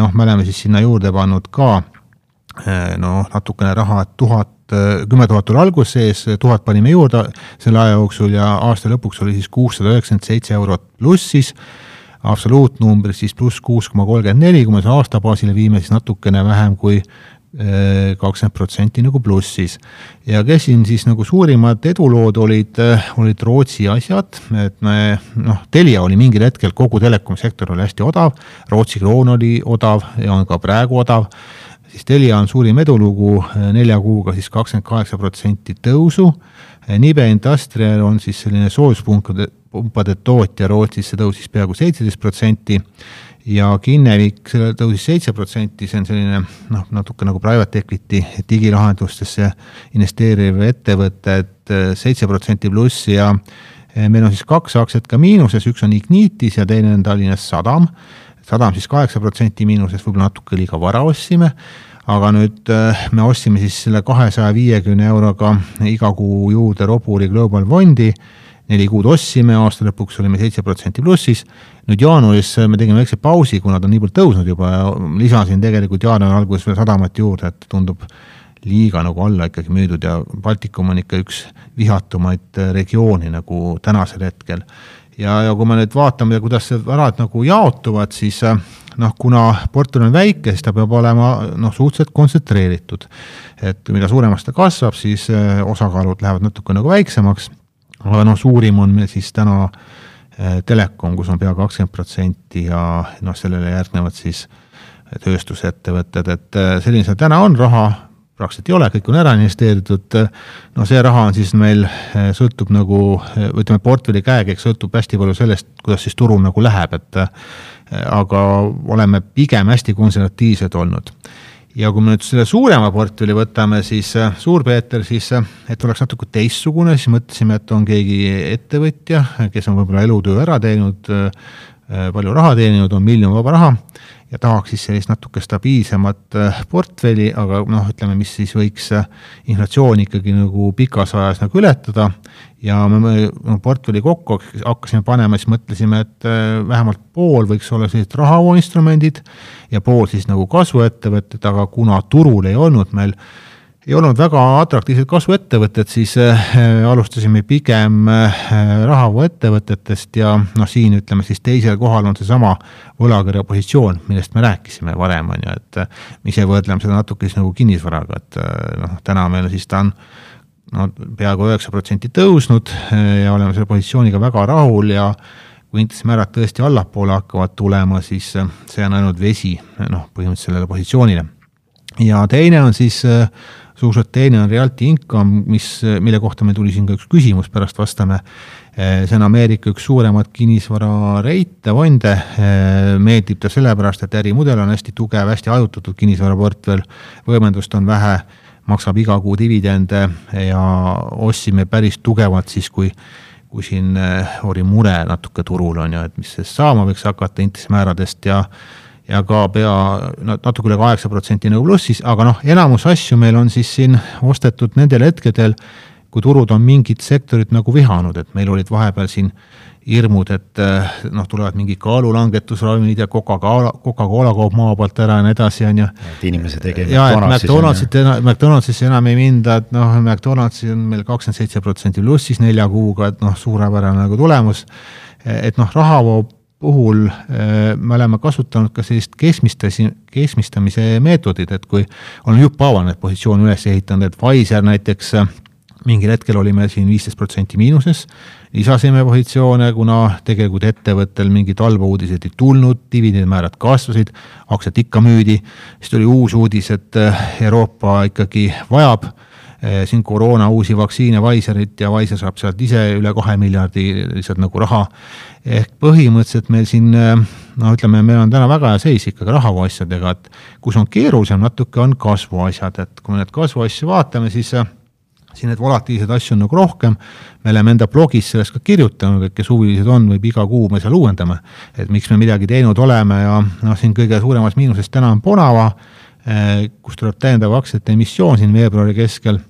noh, me oleme siis sinna juurde pannud ka noh, natukene raha, et tuhat kümme tuhat oli alguses sees, tuhat panime juurde selle aja jooksul ja aasta lõpuks oli siis kuussada üheksakümmend seitse eurot plussis, absoluutnumbris siis pluss kuus koma kolmkümmend neli, kui me selle aasta baasile viime, siis natukene vähem kui eh, kakskümmend protsenti nagu plussis. ja kes siin siis nagu suurimad edulood olid, eh, olid Rootsi asjad, et me noh, Telia oli mingil hetkel, kogu telekomi sektor oli hästi odav, Rootsi kroon oli odav ja on ka praegu odav siis Telia on suurim edulugu eh, nelja kuuga siis kakskümmend kaheksa protsenti tõusu. Eh, Nibe Industrial on siis selline soojuspumpade, pumpade tootja Rootsis, see tõusis peaaegu seitseteist protsenti ja Kinnevik, selle tõusis seitse protsenti, see on selline noh, natuke nagu private equity digilahendustesse investeeriv ettevõte, et eh, seitse protsenti plussi ja meil on siis kaks aktsiat ka miinuses, üks on Ignitis ja teine on Tallinnas Sadam sadam siis kaheksa protsenti miinuses, võib-olla natuke liiga vara ostsime. Aga nüüd äh, me ostsime siis selle kahesaja viiekümne euroga iga kuu juurde Roburi Global Bondi, neli kuud ostsime, aasta lõpuks olime seitse protsenti plussis, nüüd jaanuaris me tegime väikse pausi, kuna ta on nii palju tõusnud juba. Ja lisasin tegelikult jaanuari alguses veel sadamat juurde, et tundub liiga nagu alla ikkagi müüdud ja Baltikum on ikka üks vihatumaid regioone nagu tänasel hetkel. Ja, ja kui me nüüd vaatame, kuidas need varad nagu jaotuvad, siis äh, noh, kuna portfell on väike, siis ta peab olema noh, suhteliselt kontsentreeritud. et mida suuremaks ta kasvab, siis äh, osakaalud lähevad natuke nagu väiksemaks, aga noh, suurim on meil siis täna telekom, kus on pea kakskümmend protsenti ja noh, sellele järgnevad siis tööstusettevõtted, et selline see täna on raha, praktiliselt ei ole, kõik on ära investeeritud, no see raha on siis meil, sõltub nagu ütleme, portfelli käekäik sõltub hästi palju sellest, kuidas siis turul nagu läheb, et aga oleme pigem hästi konservatiivsed olnud. ja kui me nüüd selle suurema portfelli võtame, siis Suur-Peeter siis, et oleks natuke teistsugune, siis mõtlesime, et on keegi ettevõtja, kes on võib-olla elutöö ära teinud, palju raha teeninud, on miljon vaba raha ja tahaks siis sellist natuke stabiilsemat äh, portfelli, aga noh, ütleme, mis siis võiks äh, inflatsiooni ikkagi nagu pikas ajas nagu ületada. ja me, me no, portfelli kokku hakkasime panema, siis mõtlesime, et äh, vähemalt pool võiks olla sellised rahavooinstrumendid ja pool siis nagu kasvuettevõtted, aga kuna turul ei olnud meil ei olnud väga atraktiivsed kasvuettevõtted, siis äh, alustasime pigem äh, rahavooettevõtetest ja noh, siin ütleme siis teisel kohal on seesama võlakirjapositsioon, millest me rääkisime varem, on ju, et äh, me ise võrdleme seda natuke siis nagu kinnisvaraga, et noh, täna meil siis ta on no peaaegu üheksa protsenti tõusnud ja oleme selle positsiooniga väga rahul ja kui intressimäärad tõesti allapoole hakkavad tulema, siis see on ainult vesi noh, põhimõtteliselt sellele positsioonile. ja teine on siis äh, suhteliselt teine on realty income, mis, mille kohta meil tuli siin ka üks küsimus, pärast vastame. see on Ameerika üks suuremaid kinnisvarareite, fonde, meeldib ta sellepärast, et ärimudel on hästi tugev, hästi hajutatud kinnisvaraportfell, võimendust on vähe, maksab iga kuu dividende ja ostsime päris tugevalt siis, kui kui siin oli mure natuke turul, on ju, et mis sellest saama võiks hakata intressimääradest ja ja ka pea natuke üle kaheksa protsenti nagu plussis, aga noh, enamus asju meil on siis siin ostetud nendel hetkedel, kui turud on mingit sektorit nagu vihanud, et meil olid vahepeal siin hirmud, et eh, noh, tulevad mingid kaalulangetusravimid ja Coca-Cola, Coca-Cola kaob maa pealt ära ja nii edasi, on ju. et inimesed ei käi ja et McDonaldsit, McDonaldsisse enam ei minda, et noh, McDonaldsi on meil kakskümmend seitse protsenti plussis nelja kuuga, et noh, suurepärane nagu tulemus. et noh, rahavoo puhul äh, me oleme kasutanud ka sellist keskmistasi, keskmistamise meetodit, et kui olen jupphaaval neid positsioone üles ehitanud, et Pfizer näiteks äh, mingil hetkel olime siin viisteist protsenti miinuses, lisasime positsioone, kuna tegelikult ettevõttel mingid halba-uudised ei tulnud, dividendimäärad kasvasid, aktsiat ikka müüdi, siis tuli uus uudis, et äh, Euroopa ikkagi vajab siin koroona uusi vaktsiine Pfizerit ja Pfizer saab sealt ise üle kahe miljardi lihtsalt nagu raha ehk põhimõtteliselt meil siin no ütleme, meil on täna väga hea seis ikkagi rahaasjadega, et kus on keerulisem natuke, on kasvuasjad, et kui me need kasvuasju vaatame, siis siin neid volatiilseid asju on nagu rohkem, me oleme enda blogis sellest ka kirjutanud, et kes huvilised on, võib iga kuu me seal uuendame, et miks me midagi teinud oleme ja noh, siin kõige suuremas miinuses täna on Bonava, eh, kus tuleb täiendav aktsiate emissioon siin veebruari keskel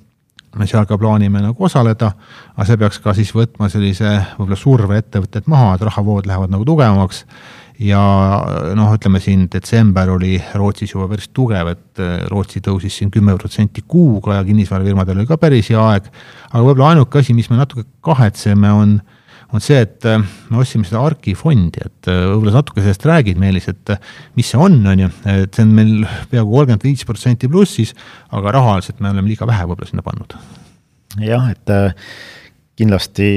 me seal ka plaanime nagu osaleda, aga see peaks ka siis võtma sellise võib-olla surve ettevõtted maha, et rahavood lähevad nagu tugevamaks. ja noh, ütleme siin detsember oli Rootsis juba päris tugev, et äh, Rootsi tõusis siin kümme protsenti kuuga ja kinnisvarafirmadel oli ka päris hea aeg. aga võib-olla ainuke asi, mis me natuke kahetseme, on on see, et äh, me ostsime seda ARK-i fondi, et äh, võib-olla sa natuke sellest räägid, Meelis, et äh, mis see on, on ju, et see on meil peaaegu kolmkümmend viis protsenti plussis, aga rahaliselt me oleme liiga vähe võib-olla sinna pannud. jah, et kindlasti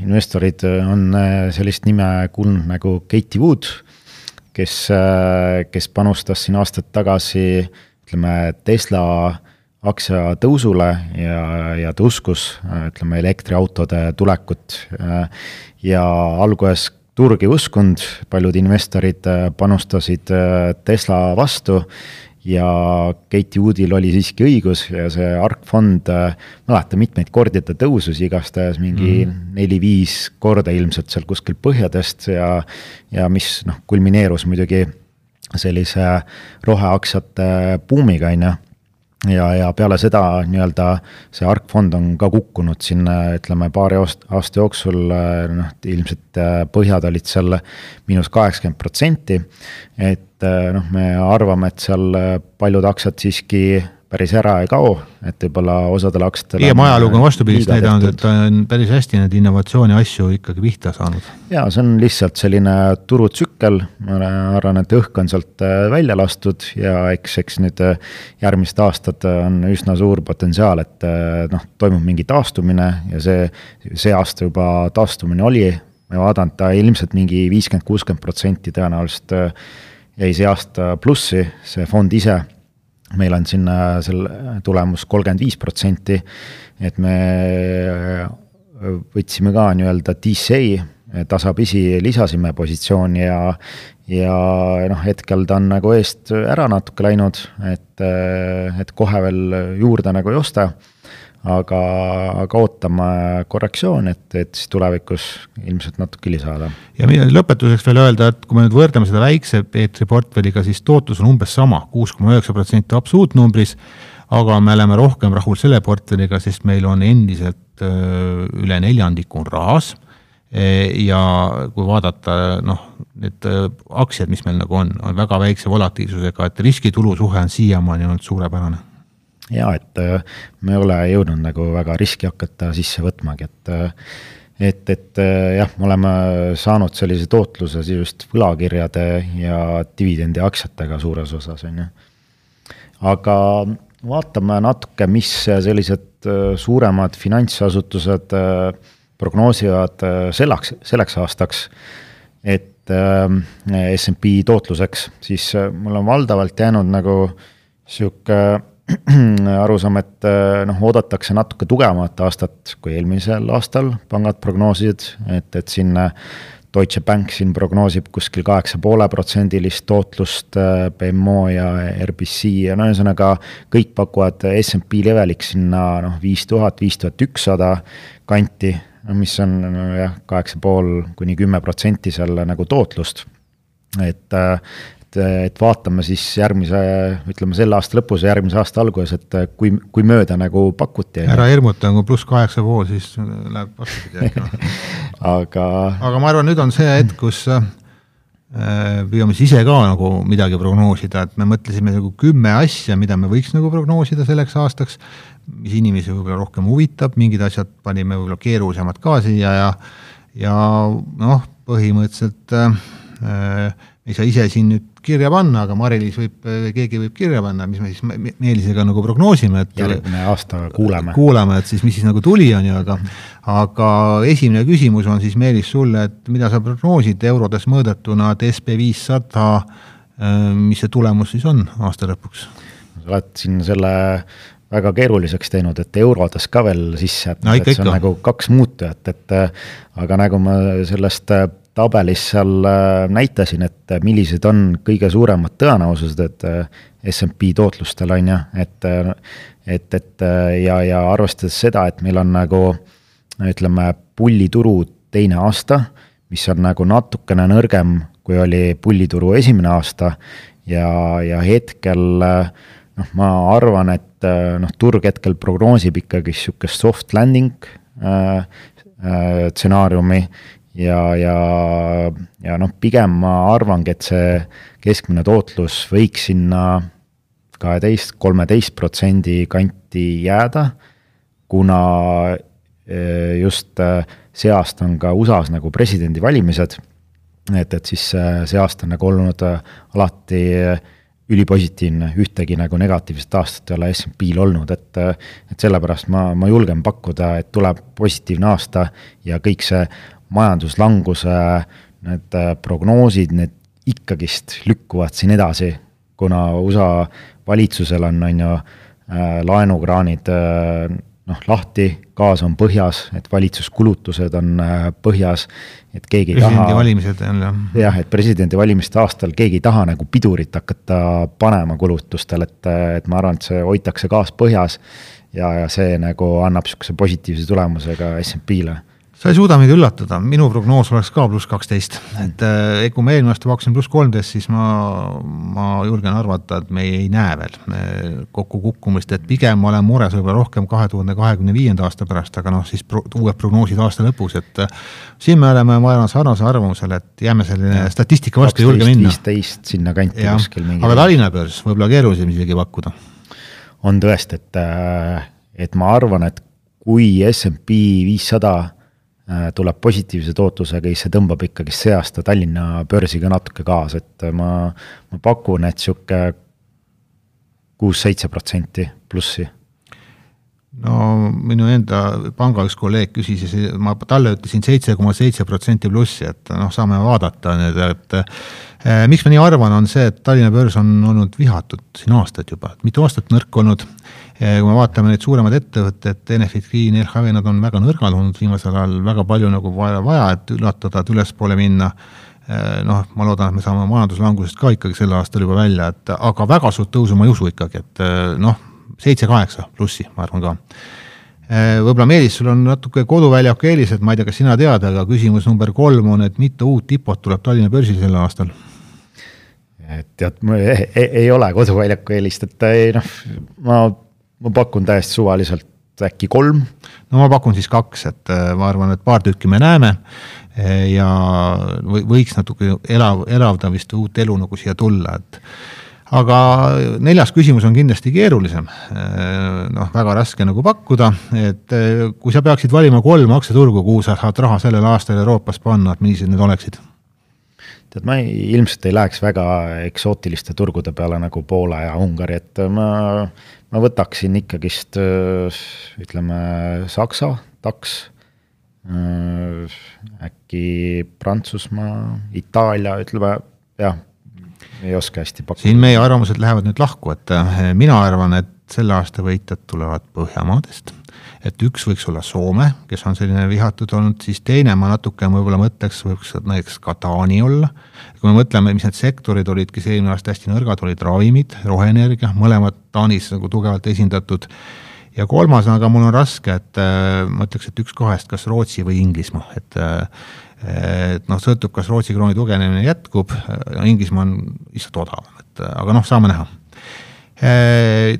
investorid on sellist nime kuulnud nagu Katie Wood, kes, kes panustas siin aastaid tagasi ütleme, Tesla aktsia tõusule ja, ja ta uskus, ütleme, elektriautode tulekut. ja alguses turg ei uskunud, paljud investorid panustasid Tesla vastu ja Katie Woodil oli siiski õigus ja see ARK fond, mäletan mitmeid kordi ta tõusus, igastahes mingi mm. neli-viis korda ilmselt seal kuskil põhjadest ja, ja mis noh, kulmineerus muidugi sellise roheaktsiate buumiga, on ju ja, ja peale seda nii-öelda see ARK fond on ka kukkunud siin ütleme paari aasta jooksul, noh ilmselt äh, põhjad olid seal miinus kaheksakümmend protsenti. et äh, noh, me arvame, et seal paljud aktsiad siiski päris ära ei kao, et võib-olla osadele aktsiatele. pigem ajalugu on vastupidist näidanud, et ta on päris hästi neid innovatsiooni asju ikkagi pihta saanud. ja see on lihtsalt selline turutsükkel, ma arvan, et õhk on sealt äh, välja lastud ja eks, eks nüüd äh, järgmised aastad on üsna suur potentsiaal, et äh, noh, toimub mingi taastumine ja see, see aasta juba taastumine oli ma ei vaadanud, ta ilmselt mingi viiskümmend, kuuskümmend protsenti tõenäoliselt äh, jäi see aasta plussi, see fond ise. Meil on sinna selle tulemus kolmkümmend viis protsenti, et me äh, võtsime ka nii-öelda DCA tasapisi lisasime positsiooni ja, ja noh, hetkel ta on nagu eest ära natuke läinud, et, et kohe veel juurde nagu ei osta. Aga, aga ootame korrektsiooni, et, et siis tulevikus ilmselt natuke lisada. ja lõpetuseks veel öelda, et kui me nüüd võrdleme seda väikse Peetri portfelliga, siis tootlus on umbes sama, kuus koma üheksa protsenti absoluutnumbris aga me oleme rohkem rahul selle portfelliga, sest meil on endiselt üle neljandiku rahas ja kui vaadata noh, need aktsiad, mis meil nagu on, on väga väikse volatiilsusega, et riskitulu suhe on siiamaani olnud suurepärane. Ja et me ei ole jõudnud nagu väga riski hakata sisse võtmagi, et et, et jah, me oleme saanud sellise tootluse just võlakirjade ja dividendiaktsiatega suures osas, on ju. aga vaatame natuke, mis sellised äh, suuremad finantsasutused äh, prognoosivad äh, selleks, selleks aastaks. et SMP tootluseks, siis mul on valdavalt jäänud nagu sihuke arusaam, et noh, oodatakse natuke tugevamat aastat kui eelmisel aastal, pangad prognoosisid, et, et siin Deutsche Bank siin prognoosib kuskil kaheksa poole protsendilist tootlust, äh, BMO ja RBC ja no ühesõnaga kõik pakuvad SMP leveliks sinna noh, viis tuhat, viis tuhat ükssada kanti, mis on no, jah, kaheksa pool kuni kümme protsenti seal nagu tootlust. et, et, et vaatame siis järgmise, ütleme selle aasta lõpus ja järgmise aasta alguses, et kui, kui mööda nagu pakuti. ära hirmuta, kui pluss kaheksa pool, siis läheb vastupidi äkki noh. aga. aga ma arvan, nüüd on see hetk, kus äh, püüame siis ise ka nagu midagi prognoosida, et me mõtlesime nagu kümme asja, mida me võiks nagu prognoosida selleks aastaks, mis inimesi võib-olla rohkem huvitab, mingid asjad panime võib-olla keerulisemad ka siia ja ja noh, põhimõtteliselt äh, ei saa ise siin nüüd kirja panna, aga Mari-Liis võib, keegi võib kirja panna, mis me siis Meelisega nagu prognoosime, et järgmine aasta kuuleme. kuulame, et siis mis siis nagu tuli, on ju, aga aga esimene küsimus on siis Meelis sulle, et mida sa prognoosid eurodes mõõdetuna, et SB viissada, mis see tulemus siis on aasta lõpuks? sa oled siin selle väga keeruliseks teinud, et eurodes ka veel sisse, et no, et see on ikka. nagu kaks muutujat, et aga nagu ma sellest tabelis seal äh, näitasin, et äh, millised on kõige suuremad tõenäosused, et äh, SMP tootlustel on ju, et, et, et ja, ja arvestades seda, et meil on nagu ütleme, pullituru teine aasta, mis on nagu natukene nõrgem, kui oli pullituru esimene aasta ja, ja hetkel noh, ma arvan, et noh, turg hetkel prognoosib ikkagi sihukest soft landing stsenaariumi äh, äh, ja, ja, ja noh, pigem ma arvangi, et see keskmine tootlus võiks sinna kaheteist, kolmeteist protsendi kanti jääda, kuna eh, just eh, see aasta on ka USA-s nagu presidendivalimised, et, et siis eh, see aasta on nagu olnud alati ülipositiivne, ühtegi nagu negatiivset aastat ei ole SMP-l olnud, et et sellepärast ma, ma julgen pakkuda, et tuleb positiivne aasta ja kõik see majanduslanguse need äh, prognoosid, need ikkagist lükkuvad siin edasi, kuna USA valitsusel on, on ju, äh, laenukraanid äh, noh, lahti, gaas on põhjas, et valitsuskulutused on põhjas, et keegi ei taha. presidendivalimised on jah. jah, et presidendivalimiste aastal keegi ei taha nagu pidurit hakata panema kulutustel, et, et ma arvan, et see hoitakse gaas põhjas ja, ja see nagu annab niisuguse positiivse tulemuse ka SMP-le sa ei suuda meid üllatada, minu prognoos oleks ka pluss kaksteist, et äh, kui ma eelmine aasta pakkusin pluss kolmteist, siis ma, ma julgen arvata, et me ei näe veel kokkukukkumist, et pigem ma olen mures võib-olla rohkem kahe tuhande kahekümne viienda aasta pärast, aga noh, siis pro, uued prognoosid aasta lõpus, et äh, siin me oleme, ma arvan, sarnasel arvamusel, et jääme selline ja. statistika vastu ei julge minna. viisteist sinna kanti ja. kuskil mingi. aga Tallinna börs võib-olla keerulisem isegi pakkuda. on tõesti, et, äh, et ma arvan, et kui SMP viissada Äh, tuleb positiivse tootlusega, siis see tõmbab ikkagi see aasta Tallinna börsiga natuke kaasa, et ma, ma pakun, et sihuke kuus-seitse protsenti plussi. no minu enda panga üks kolleeg küsis ja ma talle ütlesin seitse koma seitse protsenti plussi, et noh, saame vaadata nüüd, et eh, miks ma nii arvan, on see, et Tallinna börs on olnud vihatud siin aastaid juba, mitu aastat nõrk olnud eh,. Kui me vaatame neid suuremaid ettevõtteid, Enefit Green, LHV, nad on väga nõrgad olnud viimasel ajal, väga palju nagu vaja, vaja, et ületada, et ülespoole minna eh, noh, ma loodan, et me saame majanduslangusest ka ikkagi sel aastal juba välja, et aga väga suurt tõusu ma ei usu ikkagi, et eh, noh seitse-kaheksa plussi, ma arvan ka. Äh, võib-olla Meelis, sul on natuke koduväljaku eelised, ma ei tea, kas sina tead, aga küsimus number kolm on, et mitu uut IPO-t tuleb Tallinna börsil sel aastal? et tead, mul ei, ei, ei ole koduväljaku eelist, et noh, ma, ma pakun täiesti suvaliselt äkki kolm. no ma pakun siis kaks, et äh, ma arvan, et paar tükki me näeme äh, ja võiks natuke elav, elavdamist, uut elu nagu siia tulla, et aga neljas küsimus on kindlasti keerulisem. noh, väga raske nagu pakkuda, et kui sa peaksid valima kolm aktsiaturgu, kuhu sa saad raha sellel aastal Euroopas panna, et millised need oleksid? Tead, ma ei, ilmselt ei läheks väga eksootiliste turgude peale nagu Poola ja Ungari, et ma, ma võtaksin ikkagist ütleme Saksa, TAKS, äkki Prantsusmaa, Itaalia, ütleme jah ei oska hästi pakkuda. siin meie arvamused lähevad nüüd lahku, et eh, mina arvan, et selle aasta võitjad tulevad Põhjamaadest. Et üks võiks olla Soome, kes on selline vihatud olnud, siis teine ma natuke võib-olla mõtleks, võiks näiteks ka Taani olla. kui me mõtleme, mis need sektorid olid, kes eelmine aasta hästi nõrgad olid, ravimid, roheenergia, mõlemad Taanis nagu tugevalt esindatud ja kolmas, aga mul on raske, et äh, ma ütleks, et üks kahest, kas Rootsi või Inglismaa, et äh, et noh, sõltub, kas Rootsi krooni tugevnemine jätkub, Inglismaa on lihtsalt odavam, et aga noh, saame näha.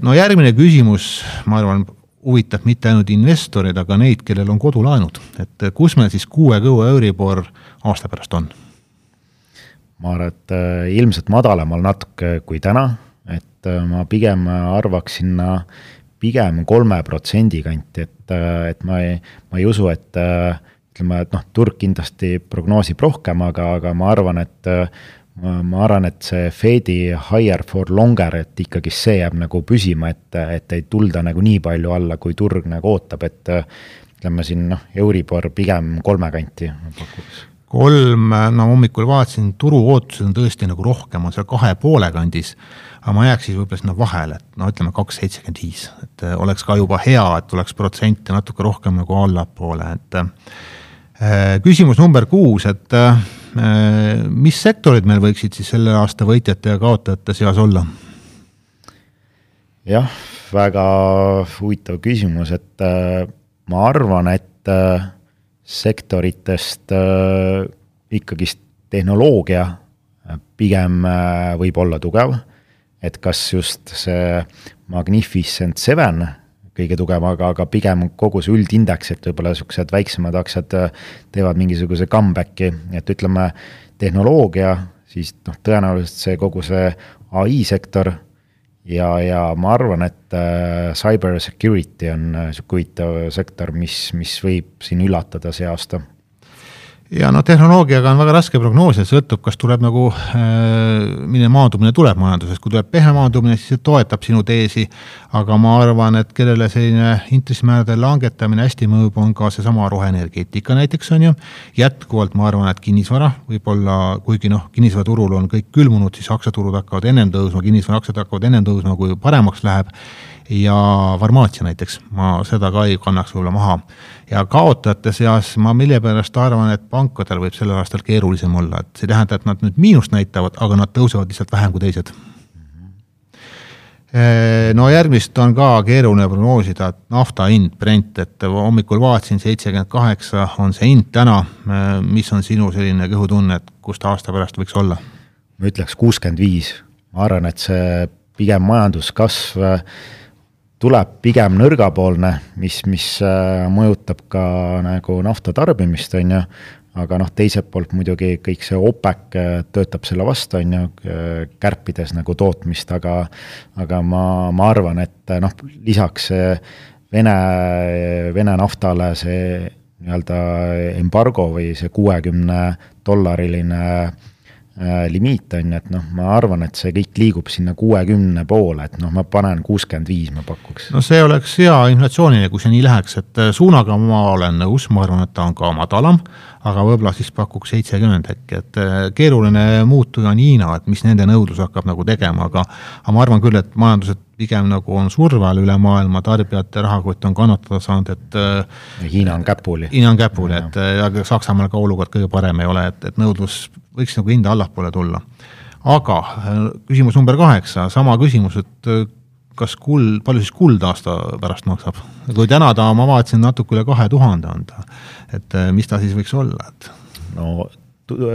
no järgmine küsimus, ma arvan, huvitab mitte ainult investoreid, aga neid, kellel on kodulaenud, et kus meil siis kuue kõue Euribor aasta pärast on? ma arvan, et äh, ilmselt madalamal natuke kui täna, et äh, ma pigem arvaks sinna pigem kolme protsendi kanti, et, et ma ei, ma ei usu, et ütleme, et noh, turg kindlasti prognoosib rohkem, aga, aga ma arvan, et ma arvan, et see Fedi higher for longer, et ikkagi see jääb nagu püsima, et, et ei tulda nagu nii palju alla, kui turg nagu ootab, et ütleme siin noh, Euribor pigem kolme kanti pakkudes kolm, no hommikul vaatasin, turu ootused on tõesti nagu rohkem, on seal kahe poole kandis. aga ma jääks siis võib-olla sinna vahele, et no ütleme kaks seitsekümmend viis, et oleks ka juba hea, et tuleks protsente natuke rohkem nagu allapoole, et küsimus number kuus, et äh, mis sektorid meil võiksid siis selle aasta võitjate ja kaotajate seas olla? jah, väga huvitav küsimus, et äh, ma arvan, et sektoritest ikkagist tehnoloogia pigem võib olla tugev, et kas just see Magnificent Seven kõige tugevam, aga, aga pigem kogu see üldindeks, et võib-olla niisugused väiksemad aktsiad äh, teevad mingisuguse comeback'i, et ütleme, tehnoloogia, siis noh, tõenäoliselt see kogu see ai sektor ja, ja ma arvan, et äh, cyber security on niisugune äh, huvitav sektor, mis, mis võib siin üllatada see aasta ja noh, tehnoloogiaga on väga raske prognoosida, sõltub, kas tuleb nagu äh,, milline maandumine tuleb majanduses, kui tuleb pehme maandumine, siis see toetab sinu teesi, aga ma arvan, et kellele selline intressimäärade langetamine hästi mõjub, on ka seesama roheenergeetika näiteks, on ju, jätkuvalt ma arvan, et kinnisvara võib-olla, kuigi noh, kinnisvaraturul on kõik külmunud, siis aktsiaturud hakkavad ennem tõusma, kinnisvaraaktsiad hakkavad ennem tõusma, kui paremaks läheb, ja farmaatsia näiteks, ma seda ka ei kannaks võib-olla maha. ja kaotajate seas ma millegipärast arvan, et pankadel võib sellel aastal keerulisem olla, et see ei tähenda, et nad nüüd miinust näitavad, aga nad tõusevad lihtsalt vähem kui teised. no järgmist on ka keeruline prognoosida, et nafta hind, Brent, et hommikul vaatasin, seitsekümmend kaheksa on see hind täna, mis on sinu selline kõhutunne, et kus ta aasta pärast võiks olla? ma ütleks kuuskümmend viis, ma arvan, et see pigem majanduskasv tuleb pigem nõrgapoolne, mis, mis äh, mõjutab ka nagu nafta tarbimist, on ju, aga noh, teiselt poolt muidugi kõik see OPEC äh, töötab selle vastu, on ju, äh, kärpides nagu tootmist, aga aga ma, ma arvan, et noh, lisaks Vene, Vene naftale see nii-öelda embargo või see kuuekümne dollariline äh, limiit on ju, et noh, ma arvan, et see kõik liigub sinna kuuekümne poole, et noh, ma panen kuuskümmend viis, ma pakuks. no see oleks hea inflatsioonile, kui see nii läheks, et äh, suunaga ma olen nõus, ma arvan, et ta on ka madalam, aga võib-olla siis pakuks seitsekümmend äkki, et äh, keeruline muutuja on Hiina, et mis nende nõudlus hakkab nagu tegema, aga aga ma arvan küll, et majandused pigem nagu on surve all üle maailma, tarbijate rahakott on kannatada saanud, et Hiina on käpuli. Hiina on käpuli, et aga Saksamaal ka olukord kõige parem ei ole, et, et nõudlus võiks nagu hinda allapoole tulla. aga küsimus number kaheksa, sama küsimus, et kas kuld, palju siis kuld aasta pärast maksab? kui täna ta, ma vaatasin, natuke üle kahe tuhande on ta, et mis ta siis võiks olla, et? no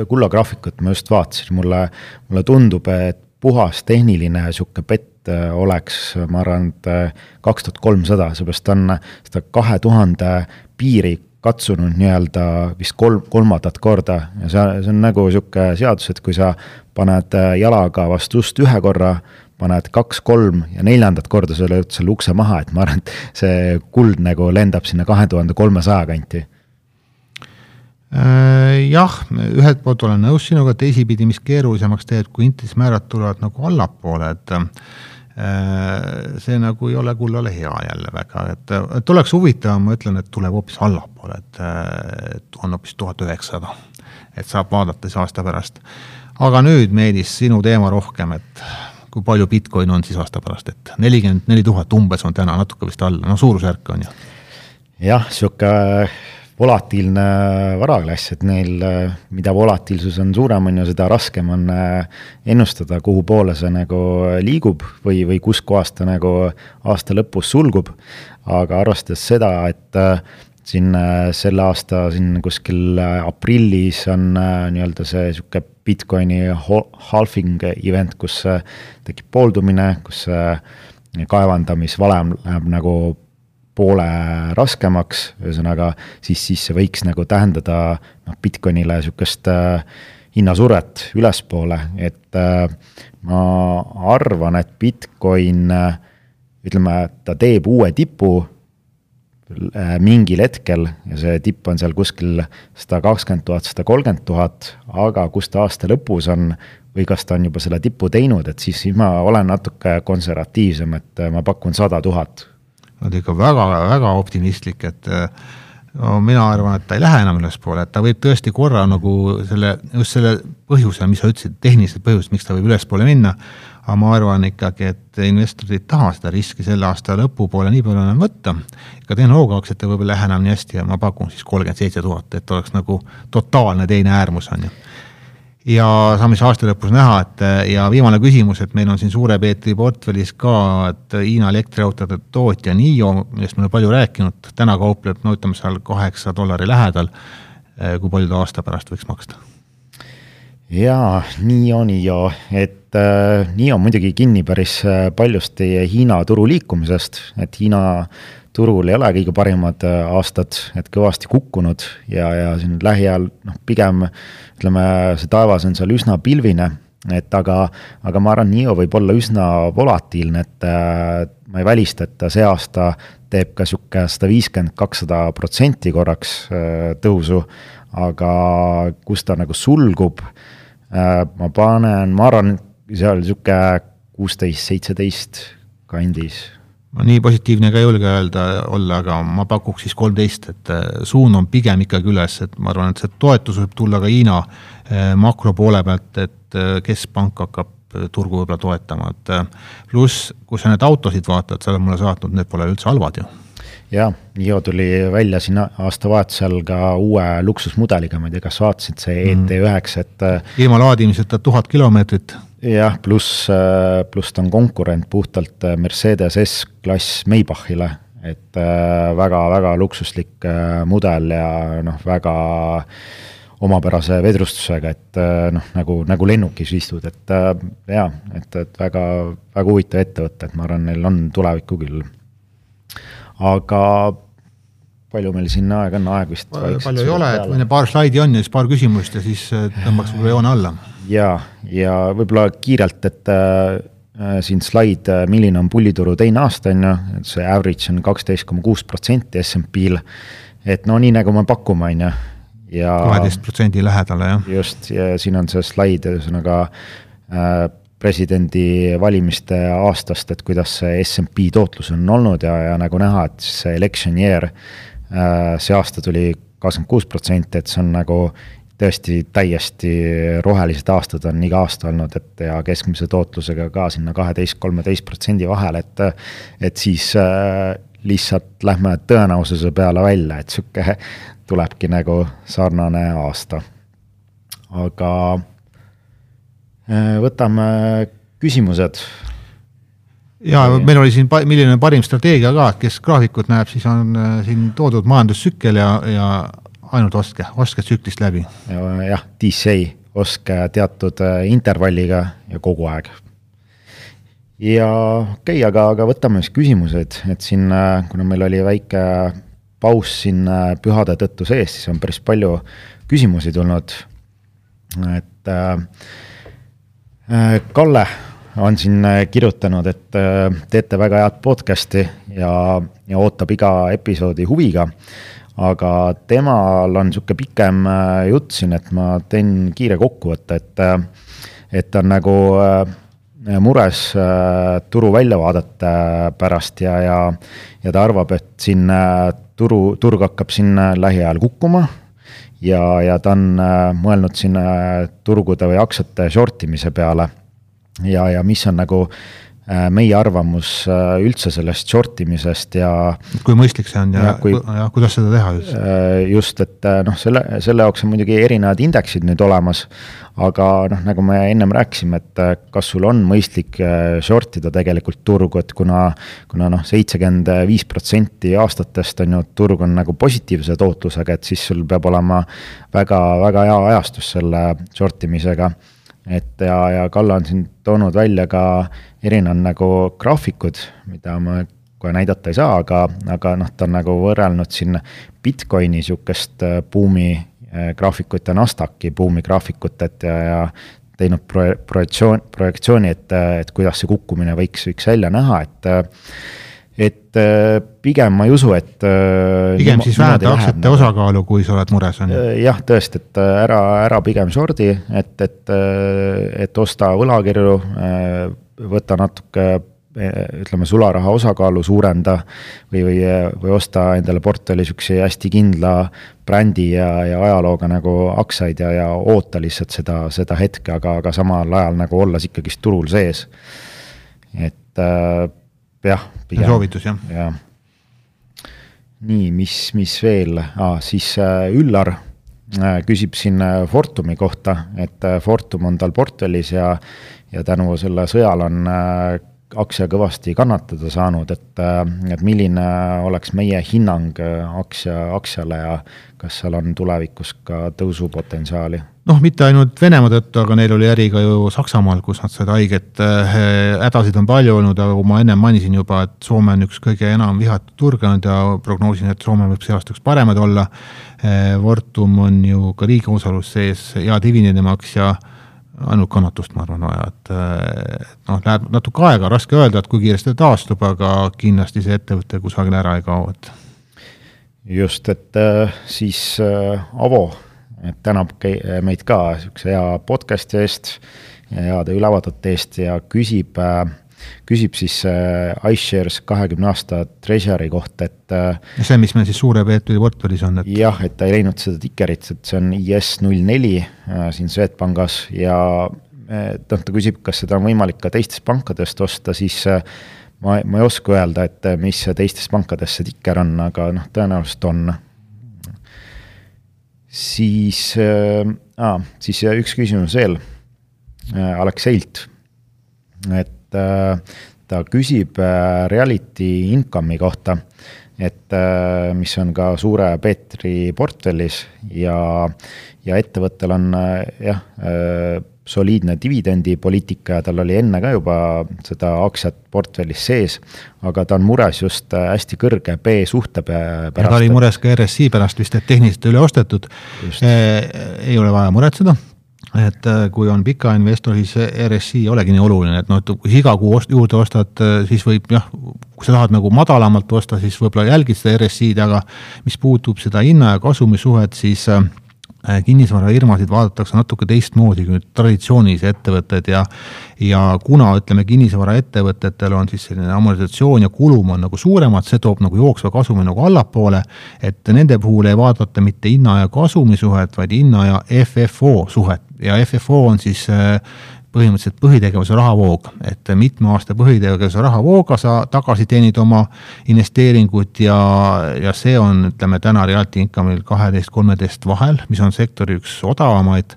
kullagraafikut ma just vaatasin, mulle, mulle tundub, et puhas tehniline niisugune pett Äh, oleks, ma arvan, et äh, kaks tuhat kolmsada, seepärast on seda kahe tuhande piiri katsunud nii-öelda vist kolm, kolmandat korda. Ja see, see on nagu niisugune seadus, et kui sa paned äh, jalaga vastu ust ühe korra, paned kaks-kolm ja neljandat korda sa lööd selle ukse maha, et ma arvan, et see kuld nagu lendab sinna kahe tuhande kolmesaja kanti jah, ühelt poolt olen nõus sinuga, teisipidi, mis keerulisemaks teeb, kui intressimäärad tulevad nagu allapoole, et Äh, see nagu ei ole kullale hea jälle väga, et, oleks huvitav, ma ütlen, et tuleb hoopis allapoole, et on hoopis tuhat üheksasada. et saab vaadata siis aasta pärast. aga nüüd, Meelis, sinu teema rohkem, et kui palju Bitcoin on siis aasta pärast, et nelikümmend neli tuhat umbes on täna, natuke vist alla, no suurusjärk on ju. jah, sihuke volatiilne varaklass, et neil, mida volatiilsus on suurem, on ju, seda raskem on äh, ennustada, kuhu poole see nagu liigub või, või kuskohast ta nagu aasta lõpus sulgub. aga arvestades seda, et äh, siin äh, selle aasta siin kuskil aprillis on nii-öelda see sihuke Bitcoini halving event, kus tekib pooldumine, kus kaevandamisvalem läheb nagu poole raskemaks, ühesõnaga siis, siis see võiks nagu tähendada noh, Bitcoinile niisugust äh, hinnasurvet ülespoole, et äh, ma arvan, et Bitcoin äh, ütleme, ta teeb uue tipu äh, mingil hetkel ja see tipp on seal kuskil sada kakskümmend tuhat, sada kolmkümmend tuhat, aga kus ta aasta lõpus on või kas ta on juba selle tipu teinud, et siis, siis ma olen natuke konservatiivsem, et äh, ma pakun sada tuhat nad ikka väga-väga optimistlik, et no mina arvan, et ta ei lähe enam ülespoole, et ta võib tõesti korra nagu selle, just selle põhjuse, mis sa ütlesid, tehnilised põhjused, miks ta võib ülespoole minna, aga ma arvan ikkagi, et investorid ei taha seda riski selle aasta lõpupoole nii palju enam võtta. ka tehnoloogiaaktsiad ta võib-olla ei lähe enam nii hästi ja ma pakun siis kolmkümmend seitse tuhat, et oleks nagu totaalne teine äärmus, on ju ja saame siis aasta lõpus näha, et ja viimane küsimus, et meil on siin Suure Peetri portfellis ka, et Hiina elektriautode tootja NIO, millest me oleme palju rääkinud, täna kaupleb, no ütleme seal kaheksa dollari lähedal. kui palju ta aasta pärast võiks maksta? jaa, NIO, NIO, et äh, NIO on muidugi kinni päris äh, paljusti Hiina turu liikumisest, et Hiina turul ei ole kõige parimad äh, aastad, et kõvasti kukkunud ja, ja siin lähiajal noh, pigem ütleme, see taevas on seal üsna pilvine, et aga, aga ma arvan, NIO võib olla üsna volatiilne, et äh, ma ei välista, et ta see aasta teeb ka sihuke sada viiskümmend, kakssada protsenti korraks äh, tõusu, aga kus ta nagu sulgub ma panen, ma arvan, seal sihuke kuusteist, seitseteist kandis ma nii positiivne ka ei julge öelda olla, aga ma pakuks siis kolmteist, et äh, suund on pigem ikkagi üles, et ma arvan, et see toetus võib tulla ka Hiina äh, makro poole pealt, et äh, keskpank hakkab turgu võib-olla toetama, et pluss, kui sa neid autosid vaatad, sa oled mulle saatnud, need pole üldse halvad ju jah, NIO tuli välja siin aastavahetusel ka uue luksusmudeliga, ma ei tea, kas vaatasid, see ET9, et. ilma laadimiseta tuhat kilomeetrit jah, pluss, äh, pluss ta on konkurent puhtalt äh, Mercedes S-klass Maybachile, et väga-väga äh, luksuslik mudel ja noh, väga omapärase vedrustusega, et noh, nagu, nagu lennukis istud, et jaa, et, et väga, väga huvitav ettevõte, et ma arvan, neil on tulevikku küll. Aga palju meil siin aega on, aeg vist palju ei ole, et meil paar slaidi on ja siis paar küsimust ja siis tõmbaks võib-olla joone alla ja, ja võib-olla kiirelt, et äh, äh, siin slaid, äh, milline on pullituru teine aasta, on ju, et see average on kaksteist koma kuus protsenti SMP-l. et no nii, nagu me pakume, on ju, ja kaheteist protsendi lähedale, jah. just, ja siin on see slaid, ühesõnaga äh, presidendivalimiste aastast, et kuidas see SMP tootlus on olnud ja, ja nagu näha, et see election year äh,, see aasta tuli kakskümmend kuus protsenti, et see on nagu tõesti täiesti rohelised aastad on iga aasta olnud, et ja keskmise tootlusega ka sinna kaheteist, kolmeteist protsendi vahel, et et siis äh, lihtsalt lähme tõenäosuse peale välja, et sihuke tulebki nagu sarnane aasta. aga võtame küsimused. ja meil oli siin, milline parim strateegia ka, et kes graafikut näeb, siis on äh, siin toodud majandustsükkel ja, ja ainult ostke, ostke tsüklist läbi. jah, DCA, ostke teatud äh, intervalliga ja kogu aeg. ja okei okay,, aga, aga võtame siis küsimused, et siin, äh, kuna meil oli väike paus siin äh, pühade tõttu sees, siis on päris palju küsimusi tulnud. et äh, Kalle on siin kirjutanud, et teete väga head podcast'i ja, ja ootab iga episoodi huviga. Aga temal on niisugune pikem äh, jutt siin, et ma teen kiire kokkuvõtte, et, äh, et ta on nagu äh, mures turu väljavaadete pärast ja, ja, ja ta arvab, et siin turu, turg hakkab siin lähiajal kukkuma ja, ja ta on mõelnud siin turgude või aktsiate short imise peale. ja, ja mis on nagu äh, Äh, meie arvamus äh, üldse sellest short imisest ja. kui mõistlik see on ja, ja, kui, ja kuidas seda teha üldse? Äh, just, et noh, selle, selle jaoks on muidugi erinevad indeksid nüüd olemas. aga noh, nagu me ennem rääkisime, et kas sul on mõistlik short ida tegelikult turgu, et kuna, kuna noh, seitsekümmend viis protsenti aastatest on ju, turg on nagu positiivse tootlusega, et siis sul peab olema väga, väga hea ajastus selle short imisega et ja, ja Kalle on siin toonud välja ka erinevad nagu graafikud, mida ma kohe näidata ei saa, aga, aga noh, ta on nagu võrrelnud siin Bitcoini sihukest äh, buumi äh, graafikut ja Nasdaqi buumi graafikut, et ja, ja teinud pro-, projektsioon, projektsiooni, et, et kuidas see kukkumine võiks, võiks välja näha, et et äh, pigem ma ei usu, et. pigem siis vähenda aktsiate nagu. osakaalu, kui sa oled mures, on ju? jah, tõesti, et ära, ära pigem short'i, et, et, et osta võlakirju võta natuke ütleme, sularaha osakaalu suurenda või, või, või osta endale portfelli sihukese hästi kindla brändi ja, ja ajalooga nagu aktsiaid ja, ja oota lihtsalt seda, seda hetke, aga, aga samal ajal nagu olles ikkagist turul sees. et äh, jah. soovitus jah ja.. nii, mis, mis veel ah,, siis äh, Üllar äh, küsib siin äh, Fortumi kohta, et Fortum on tal portfellis ja ja tänu selle sõjale on aktsia kõvasti kannatada saanud, et, et milline oleks meie hinnang aktsia, aktsiale ja kas seal on tulevikus ka tõusupotentsiaali? Noh, mitte ainult Venemaa tõttu, aga neil oli äri ka ju Saksamaal, kus nad said haiget, hädasid on palju olnud, aga kui ma ennem mainisin juba, et Soome on üks kõige enam vihatud turge olnud ja prognoosin, et Soome võib see aasta üks paremad olla. Fortum on ju ka riigi osalus sees, hea dividendimaks ja ainult kannatust, ma arvan, vaja, et noh, läheb natuke aega, raske öelda, et kui kiiresti ta taastub, aga kindlasti see ettevõte kusagile ära ei kao, et. just, et äh, siis äh, Avo tänab meid ka sihukese hea podcast'i eest ja heade ülevaadete eest ja küsib äh, küsib siis äh, iShares kahekümne aasta treasury kohta, et. Äh, see, mis meil siis suure Peetri portfellis on, et. jah, et ta ei leidnud seda tikerit, et see on IS null neli siin Swedbankis ja noh, ta küsib, kas seda on võimalik ka teistest pankadest osta, siis ma, ma ei oska öelda, et mis teistes pankades see tikker on, aga noh, tõenäoliselt on. Siis äh,, siis üks küsimus veel äh, Alekseilt. et äh, ta küsib äh, reality income'i kohta, et äh, mis on ka suure Peetri portfellis ja, ja ettevõttel on jah, soliidne dividendipoliitika ja tal oli enne ka juba seda aktsiat portfellis sees, aga ta on mures just hästi kõrge B-suhte pärast. ta oli mures ka RSI pärast vist, et tehniliselt üle ostetud. ei ole vaja muretseda, et äh, kui on pikainvestor, siis RSI ei olegi nii oluline, et noh, et kui sa iga kuu ost, juurde ostad, äh, siis võib jah, kui sa tahad nagu madalamalt osta, siis võib-olla jälgid seda RSI-d, aga mis puutub seda hinna ja kasumi suhet, siis äh, äh, kinnisvarafirmasid vaadatakse natuke teistmoodi kui traditsioonilisi ettevõtteid ja ja kuna ütleme, kinnisvaraettevõtetel on siis selline amortisatsioon ja kulum on nagu suuremad, see toob nagu jooksva kasumi nagu allapoole, et nende puhul ei vaadata mitte hinna ja kasumi suhet, vaid hinna ja FFO suhet. Ja FFO on siis äh, põhimõtteliselt põhitegevuse rahavoog, et mitme aasta põhitegevuse rahavooga sa tagasi teenid oma investeeringut ja, ja see on, ütleme täna Realty Income'il kaheteist, kolmeteist vahel, mis on sektori üks odavamaid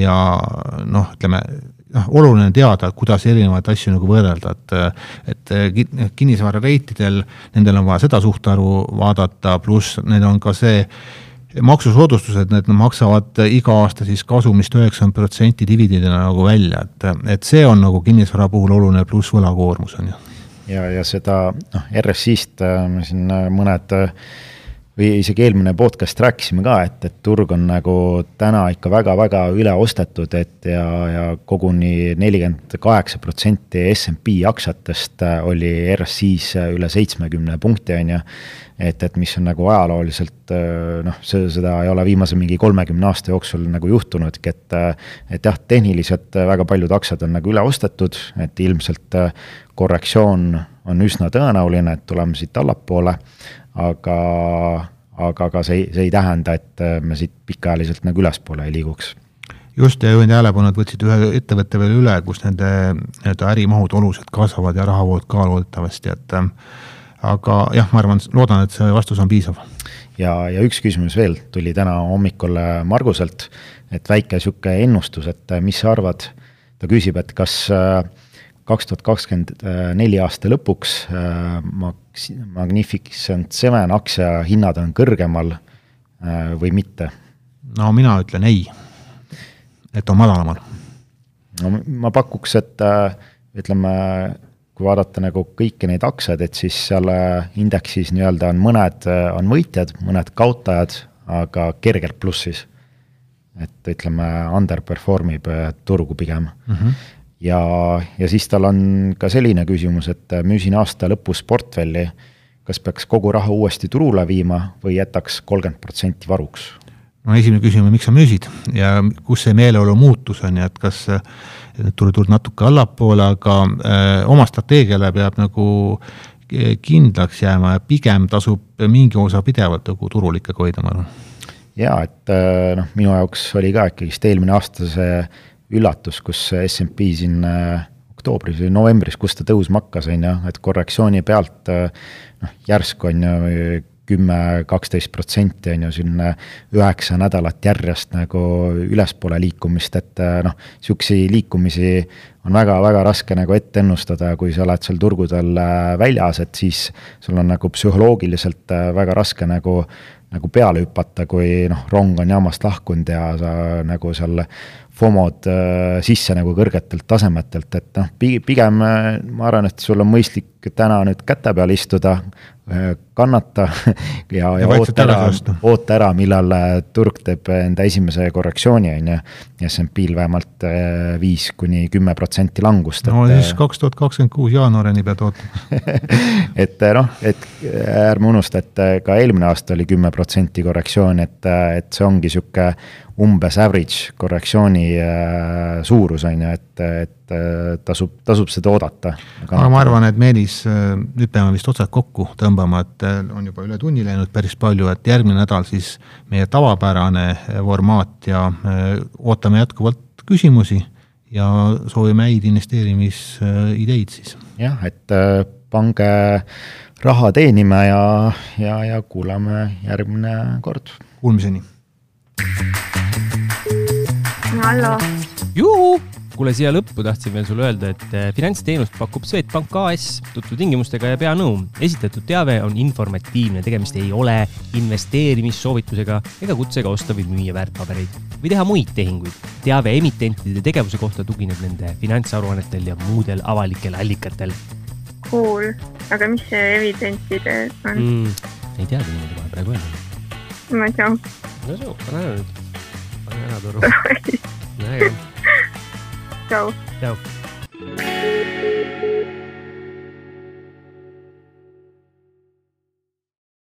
ja noh, ütleme noh, oluline teada, kuidas erinevaid asju nagu võrrelda, et, et kinnisvarareitidel, nendel on vaja seda suhtarvu vaadata, pluss need on ka see maksusoodustused, need maksavad iga aasta siis kasumist üheksakümmend protsenti dividendina nagu välja, et, et see on nagu kinnisvara puhul oluline, pluss võlakoormus on ju. ja, ja seda noh, RSI-st äh, me siin äh, mõned äh, või isegi eelmine podcast rääkisime ka, et, et turg on nagu täna ikka väga-väga üle ostetud, et ja, ja koguni nelikümmend kaheksa protsenti SMP aktsiatest oli RSI-s üle seitsmekümne punkti, on ju. Et, et mis on nagu ajalooliselt noh, see, seda ei ole viimase mingi kolmekümne aasta jooksul nagu juhtunudki, et et jah, tehniliselt väga paljud aktsiad on nagu üle ostetud, et ilmselt korrektsioon on üsna tõenäoline, et tuleme siit allapoole, aga aga, aga see ei, see ei tähenda, et me siit pikaajaliselt nagu ülespoole ei liiguks just, ja juhin tähelepanu, et võtsid ühe ettevõtte veel üle, kus nende nii-öelda ärimahud oluliselt kasvavad ja rahavood ka loodetavasti, et aga jah, ma arvan, loodan, et see vastus on piisav. ja, ja üks küsimus veel tuli täna hommikul Marguselt, et väike sihuke ennustus, et mis sa arvad, ta küsib, et kas äh, kaks tuhat kakskümmend neli aasta lõpuks äh, Magnificent Seven aktsia hinnad on kõrgemal äh, või mitte? no mina ütlen ei, et on madalamal. no ma pakuks, et ütleme kui vaadata nagu kõiki neid aktsiaid, et siis seal äh, indeksis nii-öelda on mõned äh, on võitjad, mõned kaotajad, aga kergelt plussis. et ütleme, underperform ib äh, turgu pigem mm. -hmm. Ja, ja siis tal on ka selline küsimus, et müüsin aasta lõpus portfelli, kas peaks kogu raha uuesti turule viima või jätaks kolmkümmend protsenti varuks? no esimene küsimus, miks sa müüsid ja kus see meeleolu muutus on ju, et kas need turud tulid natuke allapoole, aga äh, oma strateegiale peab nagu kindlaks jääma ja pigem tasub mingi osa pidevalt nagu turul ikkagi hoida, ma arvan. ja et äh, noh, minu jaoks oli ka ikkagist eelmine aasta see üllatus, kus SMP siin äh, oktoobris või novembris, kus ta tõusma hakkas, on ju, et korrektsiooni pealt äh, noh, järsku on ju kümme, kaksteist protsenti on ju siin üheksa nädalat järjest nagu ülespoole liikumist, et noh, sihukesi liikumisi on väga-väga raske nagu ette ennustada, kui sa oled seal turgudel väljas, et siis sul on nagu psühholoogiliselt väga raske nagu nagu peale hüpata, kui noh, rong on jaamast lahkunud ja sa nagu seal FOMO-d äh, sisse nagu kõrgetelt tasemetelt, et noh, pigem ma arvan, et sul on mõistlik täna nüüd käte peal istuda, Äh, kannata ja, ja, ja oota ära, oota ära, millal äh, turg teeb enda esimese korrektsiooni, on ju. SMP-l vähemalt äh, viis kuni kümme protsenti langust. no et, siis kaks tuhat kakskümmend kuus jaanuarini pead ootama et noh, et ärme unusta, et ka eelmine aasta oli kümme protsenti korrektsioon, et, et see ongi sihuke umbes average korrektsiooni suurus on ju, et, et äh, tasub, tasub seda oodata. aga ma arvan, et Meelis, äh, nüüd peame vist otsad kokku tõmbama, et on juba üle tunni läinud päris palju, et järgmine nädal siis meie tavapärane formaat ja ootame jätkuvalt küsimusi ja soovime häid investeerimisideid siis. jah, et pange raha teenima ja, ja, ja kuulame järgmine kord. Kuulmiseni hallo. juhu, kuule siia lõppu tahtsin veel sulle öelda, et eh, finantsteenust pakub Swedbank AS tutvutingimustega ja pea nõu. esitatud teave on informatiivne, tegemist ei ole investeerimissoovitusega ega kutsega osta või müüa väärtpabereid või teha muid tehinguid. teave emitentide tegevuse kohta tugineb nende finantsaruannetel ja muudel avalikel allikatel. Cool, aga mis see evidentide on mm,? ei teagi niimoodi kohe praegu öelda. ma ei tea. no see, pane ära nüüd pane ära toru. väga hea. Go. Go.